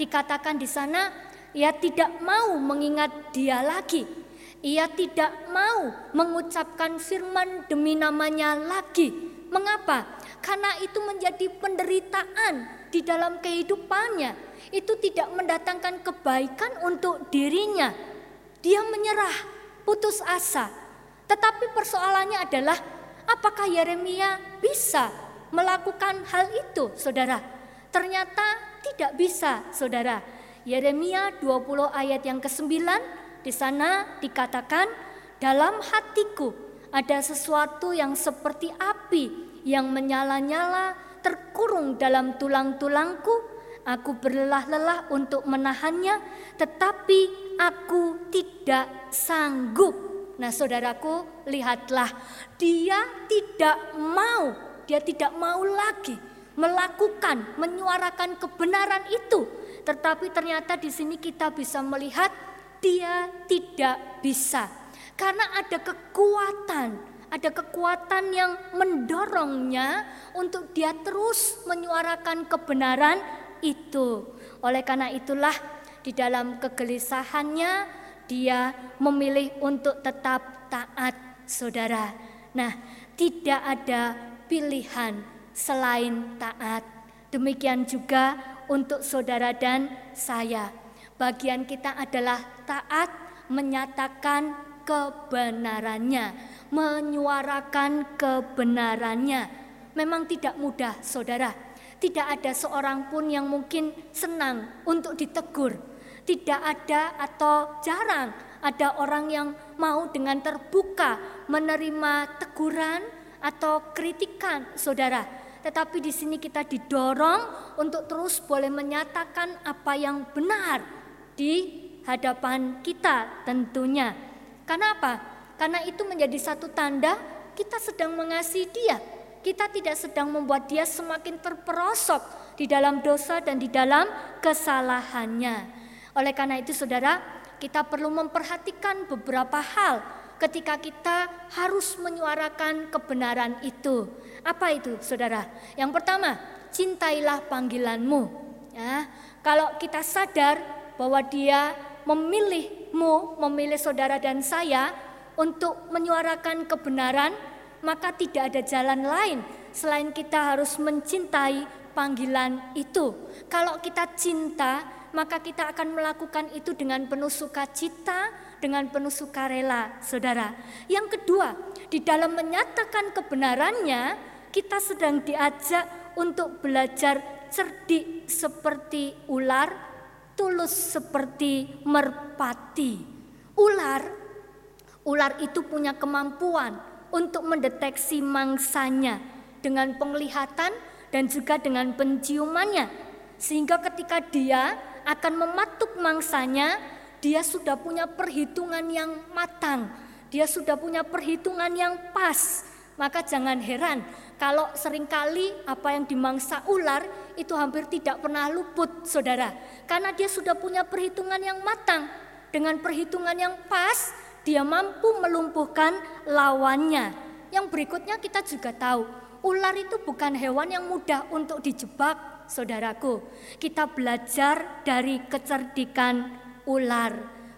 Dikatakan di sana, ia tidak mau mengingat dia lagi. Ia tidak mau mengucapkan firman demi namanya lagi. Mengapa? Karena itu menjadi penderitaan di dalam kehidupannya. Itu tidak mendatangkan kebaikan untuk dirinya. Dia menyerah, putus asa. Tetapi persoalannya adalah Apakah Yeremia bisa melakukan hal itu, saudara? Ternyata tidak bisa, saudara. Yeremia 20 ayat yang ke-9 di sana dikatakan dalam hatiku ada sesuatu yang seperti api yang menyala-nyala terkurung dalam tulang-tulangku. Aku berlelah-lelah untuk menahannya, tetapi aku tidak sanggup. Nah, saudaraku, lihatlah, dia tidak mau, dia tidak mau lagi melakukan, menyuarakan kebenaran itu. Tetapi ternyata di sini kita bisa melihat dia tidak bisa. Karena ada kekuatan, ada kekuatan yang mendorongnya untuk dia terus menyuarakan kebenaran itu. Oleh karena itulah di dalam kegelisahannya dia memilih untuk tetap taat, saudara. Nah, tidak ada pilihan selain taat. Demikian juga untuk saudara dan saya. Bagian kita adalah taat menyatakan kebenarannya, menyuarakan kebenarannya. Memang tidak mudah, saudara. Tidak ada seorang pun yang mungkin senang untuk ditegur tidak ada atau jarang ada orang yang mau dengan terbuka menerima teguran atau kritikan saudara. Tetapi di sini kita didorong untuk terus boleh menyatakan apa yang benar di hadapan kita tentunya. Karena apa? Karena itu menjadi satu tanda kita sedang mengasihi dia. Kita tidak sedang membuat dia semakin terperosok di dalam dosa dan di dalam kesalahannya. Oleh karena itu saudara, kita perlu memperhatikan beberapa hal ketika kita harus menyuarakan kebenaran itu. Apa itu saudara? Yang pertama, cintailah panggilanmu. Ya, kalau kita sadar bahwa dia memilihmu, memilih saudara dan saya untuk menyuarakan kebenaran, maka tidak ada jalan lain selain kita harus mencintai panggilan itu. Kalau kita cinta, maka kita akan melakukan itu dengan penuh sukacita, dengan penuh sukarela, saudara. Yang kedua, di dalam menyatakan kebenarannya, kita sedang diajak untuk belajar cerdik seperti ular, tulus seperti merpati. Ular, ular itu punya kemampuan untuk mendeteksi mangsanya dengan penglihatan dan juga dengan penciumannya. Sehingga ketika dia akan mematuk mangsanya, dia sudah punya perhitungan yang matang, dia sudah punya perhitungan yang pas Maka jangan heran kalau sering kali apa yang dimangsa ular itu hampir tidak pernah luput saudara. Karena dia sudah punya perhitungan yang matang. Dengan perhitungan yang pas dia mampu melumpuhkan lawannya. Yang berikutnya kita juga tahu ular itu bukan hewan yang mudah untuk dijebak saudaraku. Kita belajar dari kecerdikan ular.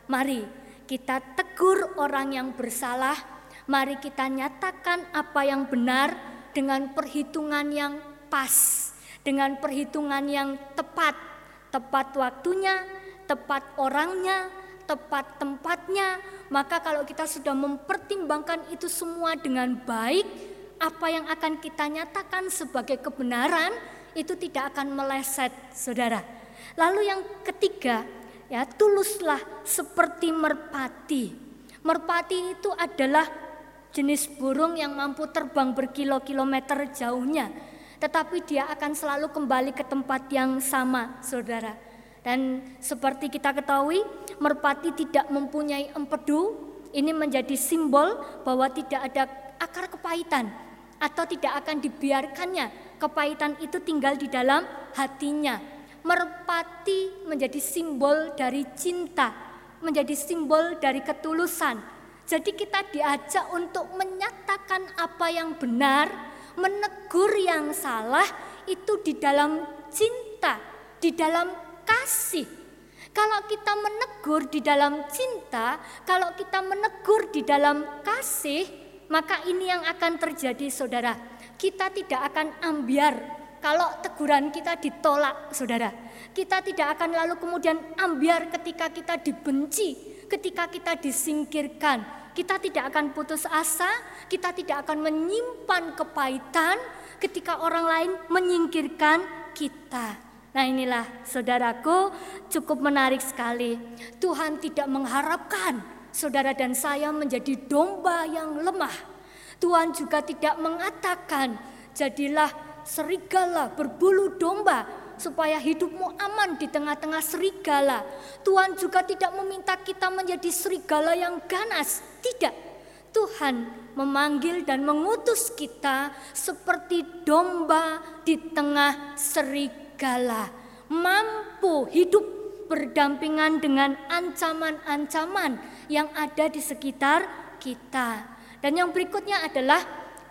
Mari kita tegur orang yang bersalah Mari kita nyatakan apa yang benar dengan perhitungan yang pas, dengan perhitungan yang tepat, tepat waktunya, tepat orangnya, tepat tempatnya. Maka kalau kita sudah mempertimbangkan itu semua dengan baik, apa yang akan kita nyatakan sebagai kebenaran itu tidak akan meleset, Saudara. Lalu yang ketiga, ya tuluslah seperti merpati. Merpati itu adalah jenis burung yang mampu terbang berkilo-kilometer jauhnya, tetapi dia akan selalu kembali ke tempat yang sama, saudara. Dan seperti kita ketahui, merpati tidak mempunyai empedu. Ini menjadi simbol bahwa tidak ada akar kepahitan atau tidak akan dibiarkannya kepahitan itu tinggal di dalam hatinya. Merpati menjadi simbol dari cinta, menjadi simbol dari ketulusan, jadi kita diajak untuk menyatakan apa yang benar, menegur yang salah itu di dalam cinta, di dalam kasih. Kalau kita menegur di dalam cinta, kalau kita menegur di dalam kasih, maka ini yang akan terjadi saudara. Kita tidak akan ambiar kalau teguran kita ditolak saudara. Kita tidak akan lalu kemudian ambiar ketika kita dibenci, ketika kita disingkirkan kita tidak akan putus asa, kita tidak akan menyimpan kepahitan ketika orang lain menyingkirkan kita. Nah inilah saudaraku cukup menarik sekali. Tuhan tidak mengharapkan saudara dan saya menjadi domba yang lemah. Tuhan juga tidak mengatakan jadilah serigala berbulu domba supaya hidupmu aman di tengah-tengah serigala. Tuhan juga tidak meminta kita menjadi serigala yang ganas, tidak. Tuhan memanggil dan mengutus kita seperti domba di tengah serigala, mampu hidup berdampingan dengan ancaman-ancaman yang ada di sekitar kita. Dan yang berikutnya adalah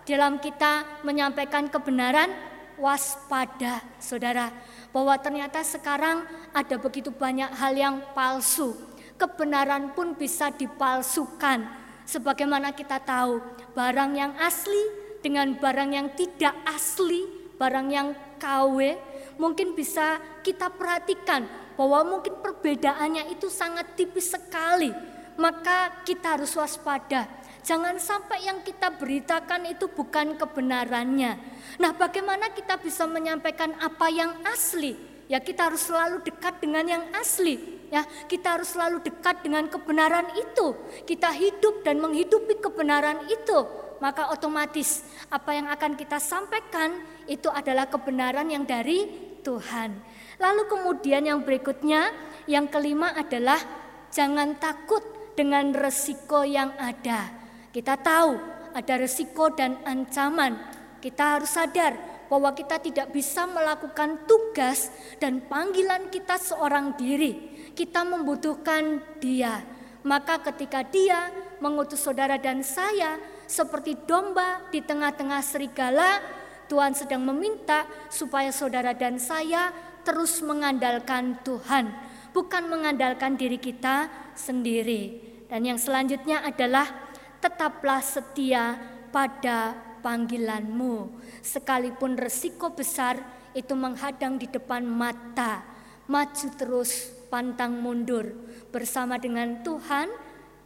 dalam kita menyampaikan kebenaran waspada, saudara bahwa ternyata sekarang ada begitu banyak hal yang palsu. Kebenaran pun bisa dipalsukan. Sebagaimana kita tahu, barang yang asli dengan barang yang tidak asli, barang yang KW, mungkin bisa kita perhatikan bahwa mungkin perbedaannya itu sangat tipis sekali. Maka kita harus waspada. Jangan sampai yang kita beritakan itu bukan kebenarannya. Nah, bagaimana kita bisa menyampaikan apa yang asli? Ya, kita harus selalu dekat dengan yang asli. Ya, kita harus selalu dekat dengan kebenaran itu. Kita hidup dan menghidupi kebenaran itu. Maka otomatis apa yang akan kita sampaikan itu adalah kebenaran yang dari Tuhan. Lalu kemudian yang berikutnya, yang kelima adalah jangan takut dengan resiko yang ada. Kita tahu ada resiko dan ancaman. Kita harus sadar bahwa kita tidak bisa melakukan tugas dan panggilan kita seorang diri. Kita membutuhkan Dia. Maka ketika Dia mengutus saudara dan saya seperti domba di tengah-tengah serigala, Tuhan sedang meminta supaya saudara dan saya terus mengandalkan Tuhan, bukan mengandalkan diri kita sendiri. Dan yang selanjutnya adalah tetaplah setia pada panggilanmu. Sekalipun resiko besar itu menghadang di depan mata, maju terus, pantang mundur. Bersama dengan Tuhan,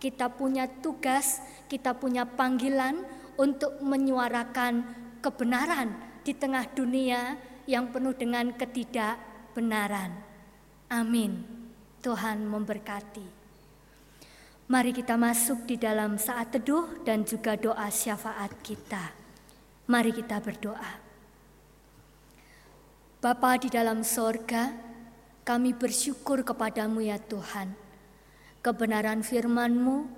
kita punya tugas, kita punya panggilan untuk menyuarakan kebenaran di tengah dunia yang penuh dengan ketidakbenaran. Amin. Tuhan memberkati. Mari kita masuk di dalam saat teduh dan juga doa syafaat kita. Mari kita berdoa. Bapa di dalam sorga, kami bersyukur kepadamu ya Tuhan. Kebenaran firman-Mu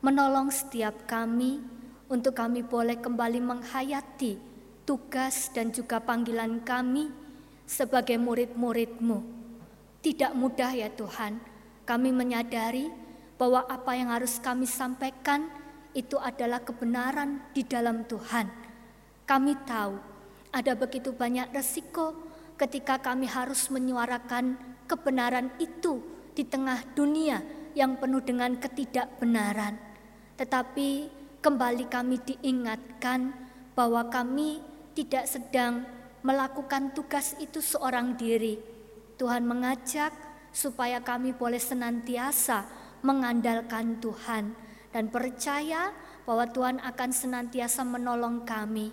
menolong setiap kami untuk kami boleh kembali menghayati tugas dan juga panggilan kami sebagai murid-murid-Mu. Tidak mudah ya Tuhan, kami menyadari bahwa apa yang harus kami sampaikan itu adalah kebenaran di dalam Tuhan. Kami tahu ada begitu banyak resiko ketika kami harus menyuarakan kebenaran itu di tengah dunia yang penuh dengan ketidakbenaran. Tetapi kembali kami diingatkan bahwa kami tidak sedang melakukan tugas itu seorang diri. Tuhan mengajak supaya kami boleh senantiasa mengandalkan Tuhan dan percaya bahwa Tuhan akan senantiasa menolong kami.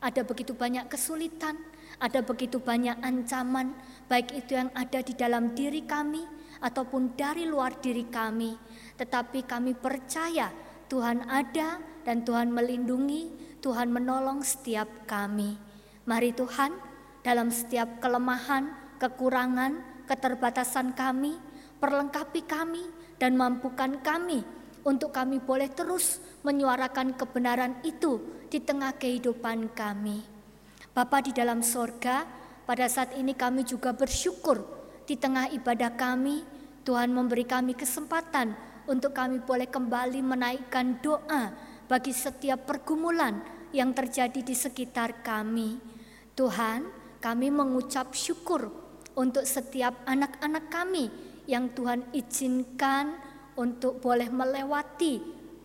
Ada begitu banyak kesulitan, ada begitu banyak ancaman, baik itu yang ada di dalam diri kami ataupun dari luar diri kami. Tetapi kami percaya Tuhan ada dan Tuhan melindungi, Tuhan menolong setiap kami. Mari Tuhan, dalam setiap kelemahan, kekurangan, keterbatasan kami, perlengkapi kami dan mampukan kami untuk kami boleh terus menyuarakan kebenaran itu di tengah kehidupan kami. Bapa di dalam sorga, pada saat ini kami juga bersyukur di tengah ibadah kami, Tuhan memberi kami kesempatan untuk kami boleh kembali menaikkan doa bagi setiap pergumulan yang terjadi di sekitar kami. Tuhan, kami mengucap syukur untuk setiap anak-anak kami yang Tuhan izinkan untuk boleh melewati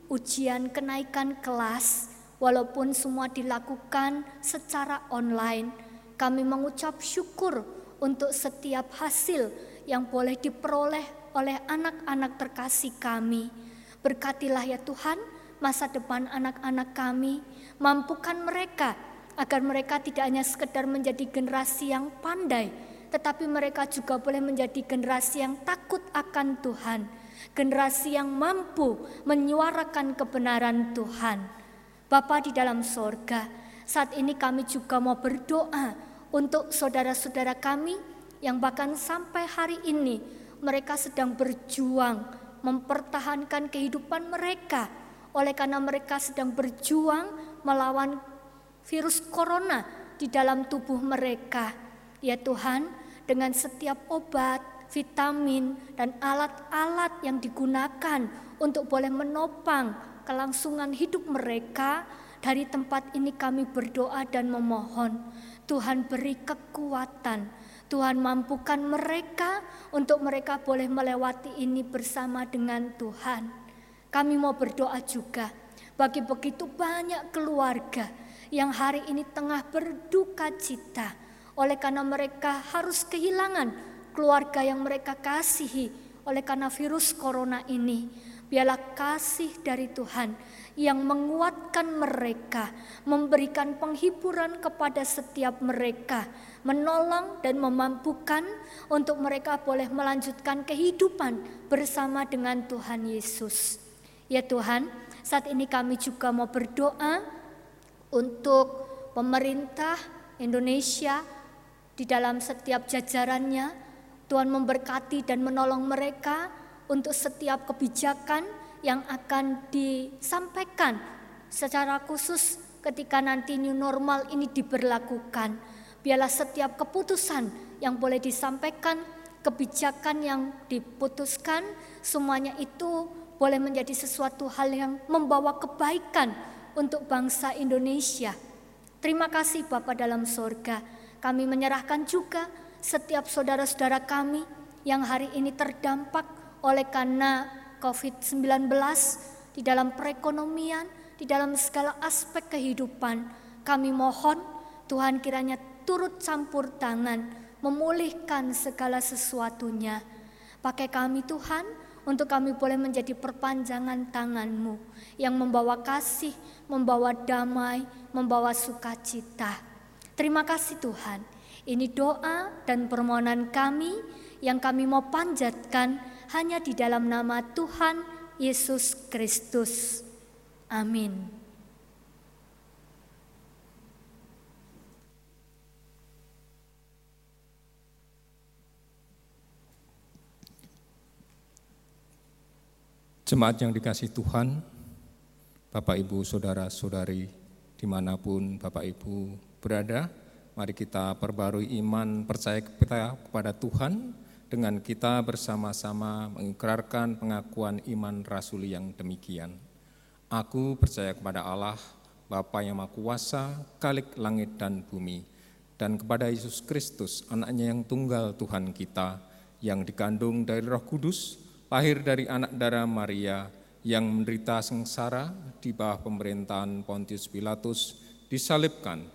ujian kenaikan kelas Walaupun semua dilakukan secara online, kami mengucap syukur untuk setiap hasil yang boleh diperoleh oleh anak-anak terkasih kami. Berkatilah ya Tuhan masa depan anak-anak kami, mampukan mereka agar mereka tidak hanya sekedar menjadi generasi yang pandai, tetapi mereka juga boleh menjadi generasi yang takut akan Tuhan, generasi yang mampu menyuarakan kebenaran Tuhan. Bapa di dalam sorga, saat ini kami juga mau berdoa untuk saudara-saudara kami yang bahkan sampai hari ini mereka sedang berjuang mempertahankan kehidupan mereka oleh karena mereka sedang berjuang melawan virus corona di dalam tubuh mereka. Ya Tuhan, dengan setiap obat, vitamin, dan alat-alat yang digunakan untuk boleh menopang kelangsungan hidup mereka, dari tempat ini kami berdoa dan memohon. Tuhan beri kekuatan, Tuhan mampukan mereka untuk mereka boleh melewati ini bersama dengan Tuhan. Kami mau berdoa juga bagi begitu banyak keluarga yang hari ini tengah berduka cita oleh karena mereka harus kehilangan keluarga yang mereka kasihi oleh karena virus corona ini. Biarlah kasih dari Tuhan yang menguatkan mereka, memberikan penghiburan kepada setiap mereka, menolong dan memampukan untuk mereka boleh melanjutkan kehidupan bersama dengan Tuhan Yesus. Ya Tuhan, saat ini kami juga mau berdoa untuk pemerintah Indonesia di dalam setiap jajarannya. Tuhan memberkati dan menolong mereka untuk setiap kebijakan yang akan disampaikan secara khusus ketika nanti new normal ini diberlakukan. Biarlah setiap keputusan yang boleh disampaikan, kebijakan yang diputuskan, semuanya itu boleh menjadi sesuatu hal yang membawa kebaikan untuk bangsa Indonesia. Terima kasih Bapak dalam sorga. Kami menyerahkan juga setiap saudara-saudara kami yang hari ini terdampak oleh karena COVID-19 di dalam perekonomian, di dalam segala aspek kehidupan. Kami mohon Tuhan kiranya turut campur tangan, memulihkan segala sesuatunya. Pakai kami Tuhan, untuk kami boleh menjadi perpanjangan tanganmu yang membawa kasih, membawa damai, membawa sukacita. Terima kasih Tuhan. Ini doa dan permohonan kami yang kami mau panjatkan hanya di dalam nama Tuhan Yesus Kristus. Amin. Jemaat yang dikasih Tuhan, Bapak Ibu Saudara-saudari di mana pun Bapak Ibu berada, mari kita perbarui iman percaya kita kepada Tuhan dengan kita bersama-sama mengikrarkan pengakuan iman rasuli yang demikian. Aku percaya kepada Allah, Bapa yang Maha Kuasa, Kalik langit dan bumi, dan kepada Yesus Kristus, anaknya yang tunggal Tuhan kita, yang dikandung dari roh kudus, lahir dari anak darah Maria, yang menderita sengsara di bawah pemerintahan Pontius Pilatus, disalibkan,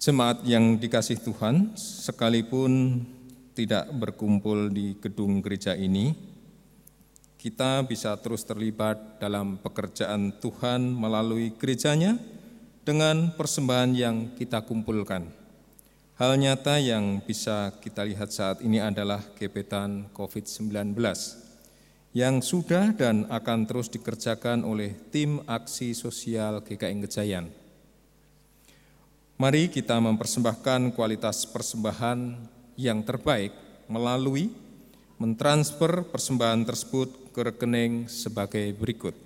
Jemaat yang dikasih Tuhan, sekalipun tidak berkumpul di gedung gereja ini, kita bisa terus terlibat dalam pekerjaan Tuhan melalui gerejanya dengan persembahan yang kita kumpulkan. Hal nyata yang bisa kita lihat saat ini adalah gebetan COVID-19 yang sudah dan akan terus dikerjakan oleh tim aksi sosial GKI Gejayan. Mari kita mempersembahkan kualitas persembahan yang terbaik melalui mentransfer persembahan tersebut ke rekening sebagai berikut.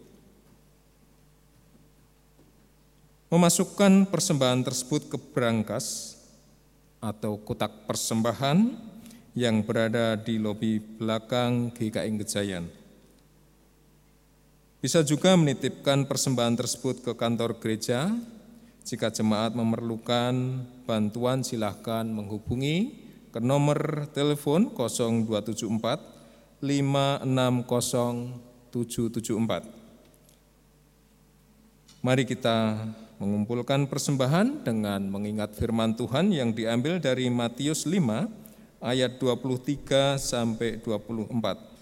Memasukkan persembahan tersebut ke berangkas atau kotak persembahan yang berada di lobi belakang GKI Gejayan. Bisa juga menitipkan persembahan tersebut ke kantor gereja. Jika jemaat memerlukan bantuan silahkan menghubungi ke nomor telepon 0274 560774. Mari kita mengumpulkan persembahan dengan mengingat firman Tuhan yang diambil dari Matius 5 ayat 23 sampai 24.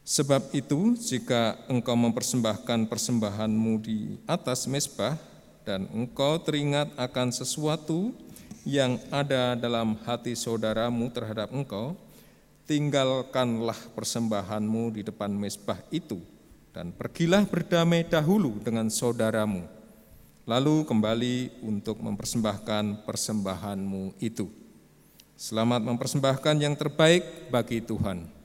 Sebab itu, jika engkau mempersembahkan persembahanmu di atas mesbah dan engkau teringat akan sesuatu yang ada dalam hati saudaramu terhadap engkau, tinggalkanlah persembahanmu di depan mesbah itu, dan pergilah berdamai dahulu dengan saudaramu, lalu kembali untuk mempersembahkan persembahanmu itu. Selamat mempersembahkan yang terbaik bagi Tuhan.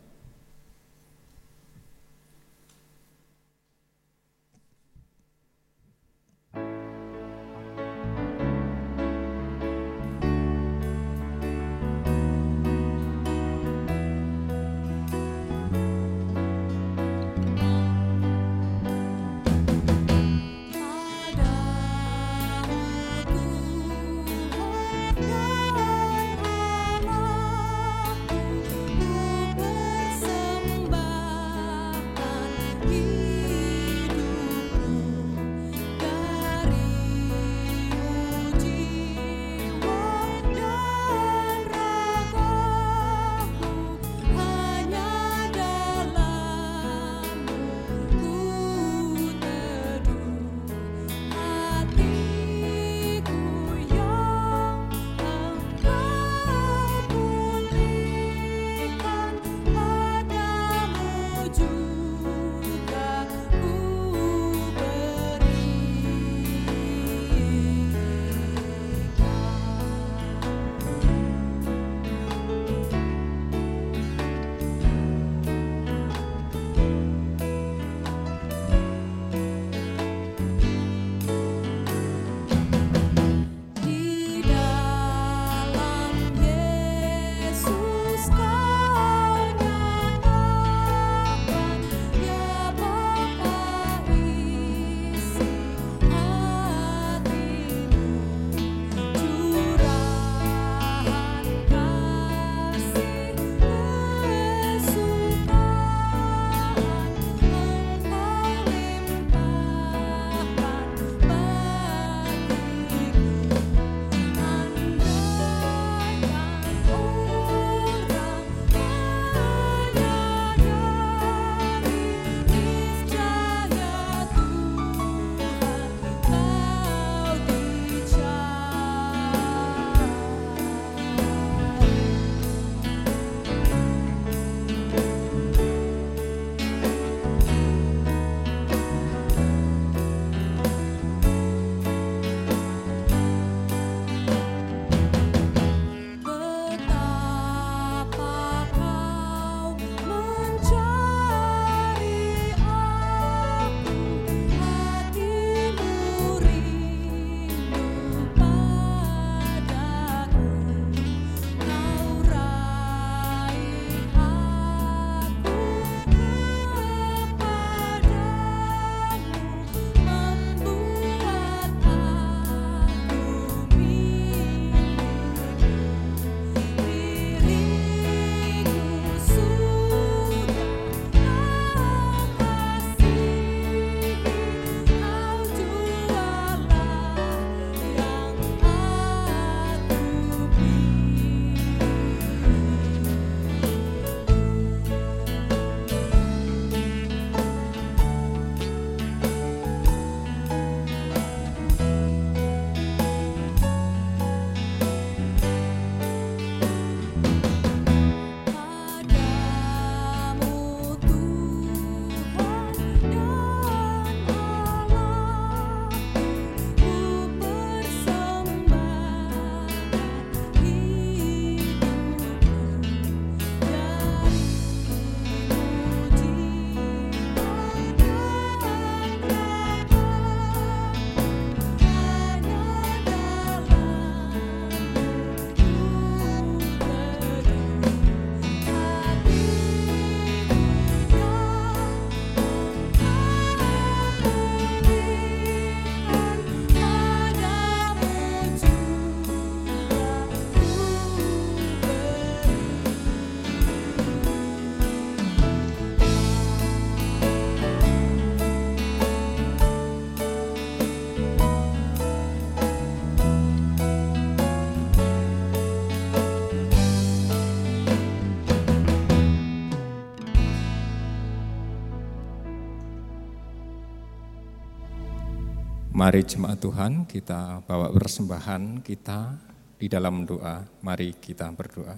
Mari jemaat Tuhan kita bawa persembahan kita di dalam doa. Mari kita berdoa.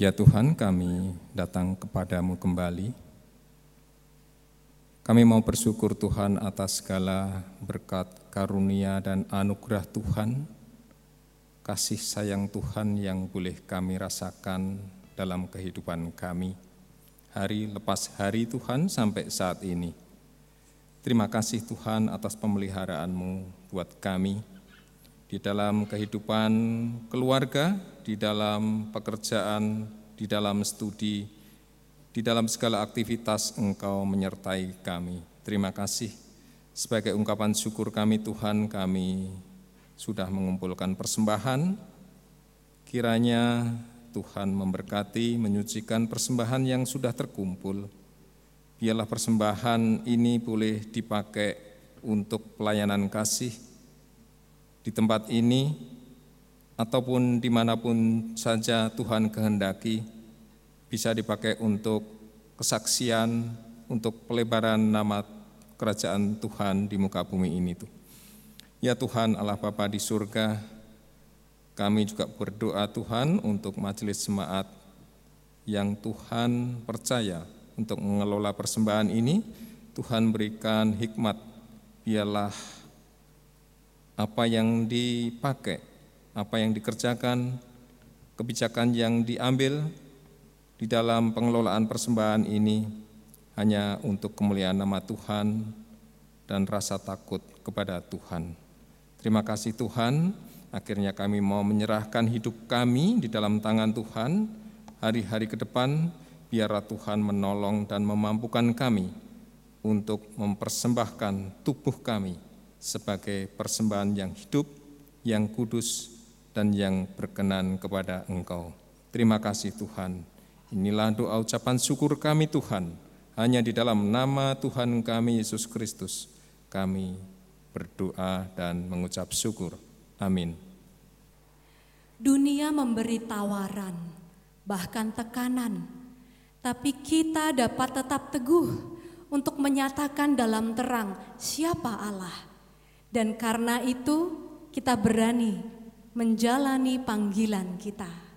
Ya Tuhan kami datang kepadamu kembali. Kami mau bersyukur Tuhan atas segala berkat karunia dan anugerah Tuhan, kasih sayang Tuhan yang boleh kami rasakan dalam kehidupan kami. Hari lepas hari Tuhan sampai saat ini. Terima kasih Tuhan atas pemeliharaanmu buat kami di dalam kehidupan keluarga, di dalam pekerjaan, di dalam studi, di dalam segala aktivitas Engkau menyertai kami. Terima kasih. Sebagai ungkapan syukur kami Tuhan, kami sudah mengumpulkan persembahan. Kiranya Tuhan memberkati, menyucikan persembahan yang sudah terkumpul biarlah persembahan ini boleh dipakai untuk pelayanan kasih di tempat ini ataupun di mana pun saja Tuhan kehendaki bisa dipakai untuk kesaksian, untuk pelebaran nama kerajaan Tuhan di muka bumi ini tuh. Ya Tuhan Allah Bapa di surga, kami juga berdoa Tuhan untuk majelis semaat yang Tuhan percaya untuk mengelola persembahan ini, Tuhan berikan hikmat, biarlah apa yang dipakai, apa yang dikerjakan, kebijakan yang diambil di dalam pengelolaan persembahan ini hanya untuk kemuliaan nama Tuhan dan rasa takut kepada Tuhan. Terima kasih Tuhan, akhirnya kami mau menyerahkan hidup kami di dalam tangan Tuhan. Hari-hari ke depan biarlah Tuhan menolong dan memampukan kami untuk mempersembahkan tubuh kami sebagai persembahan yang hidup, yang kudus, dan yang berkenan kepada Engkau. Terima kasih Tuhan. Inilah doa ucapan syukur kami Tuhan. Hanya di dalam nama Tuhan kami Yesus Kristus kami berdoa dan mengucap syukur. Amin. Dunia memberi tawaran, bahkan tekanan tapi kita dapat tetap teguh untuk menyatakan dalam terang siapa Allah. Dan karena itu kita berani menjalani panggilan kita.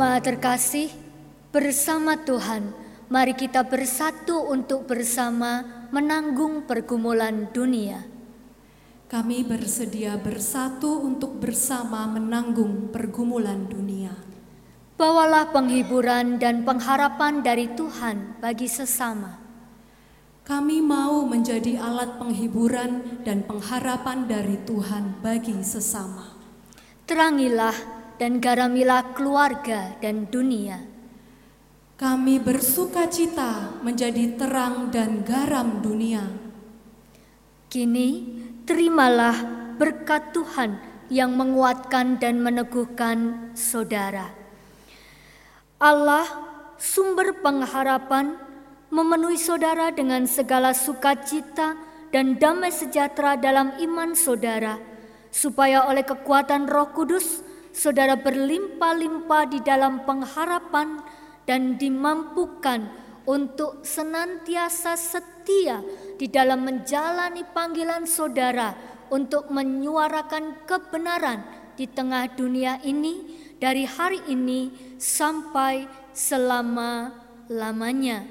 Jemaat terkasih, bersama Tuhan, mari kita bersatu untuk bersama menanggung pergumulan dunia. Kami bersedia bersatu untuk bersama menanggung pergumulan dunia. Bawalah penghiburan dan pengharapan dari Tuhan bagi sesama. Kami mau menjadi alat penghiburan dan pengharapan dari Tuhan bagi sesama. Terangilah dan garamilah keluarga dan dunia. Kami bersuka cita menjadi terang dan garam dunia. Kini terimalah berkat Tuhan yang menguatkan dan meneguhkan saudara. Allah, sumber pengharapan, memenuhi saudara dengan segala sukacita dan damai sejahtera dalam iman saudara, supaya oleh kekuatan Roh Kudus saudara berlimpah-limpah di dalam pengharapan dan dimampukan untuk senantiasa setia di dalam menjalani panggilan saudara untuk menyuarakan kebenaran di tengah dunia ini dari hari ini sampai selama-lamanya.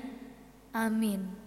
Amin.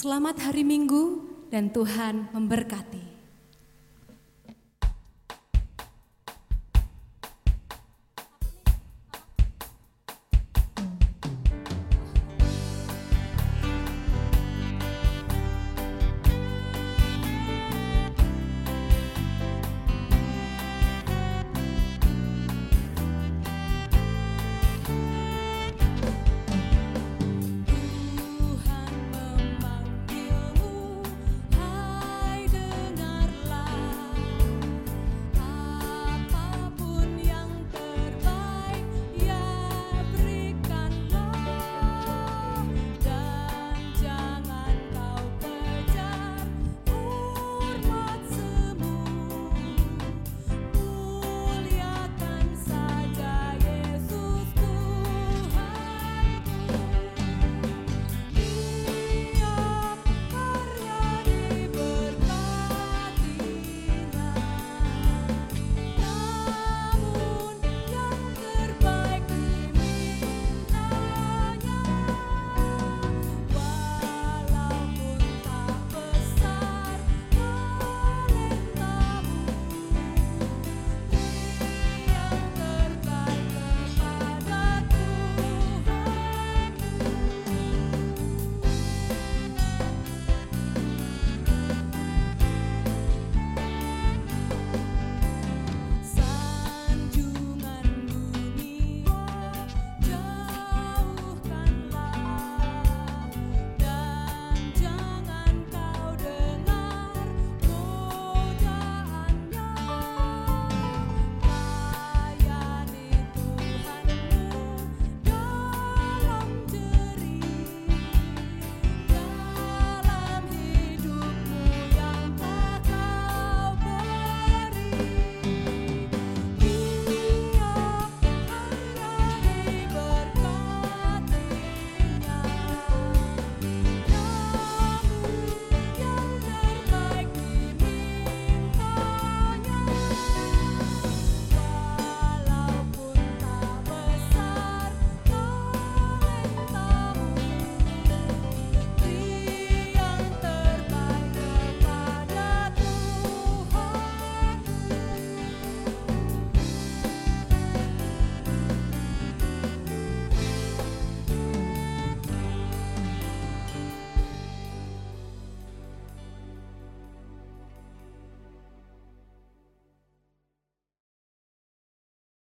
Selamat hari Minggu dan Tuhan memberkati.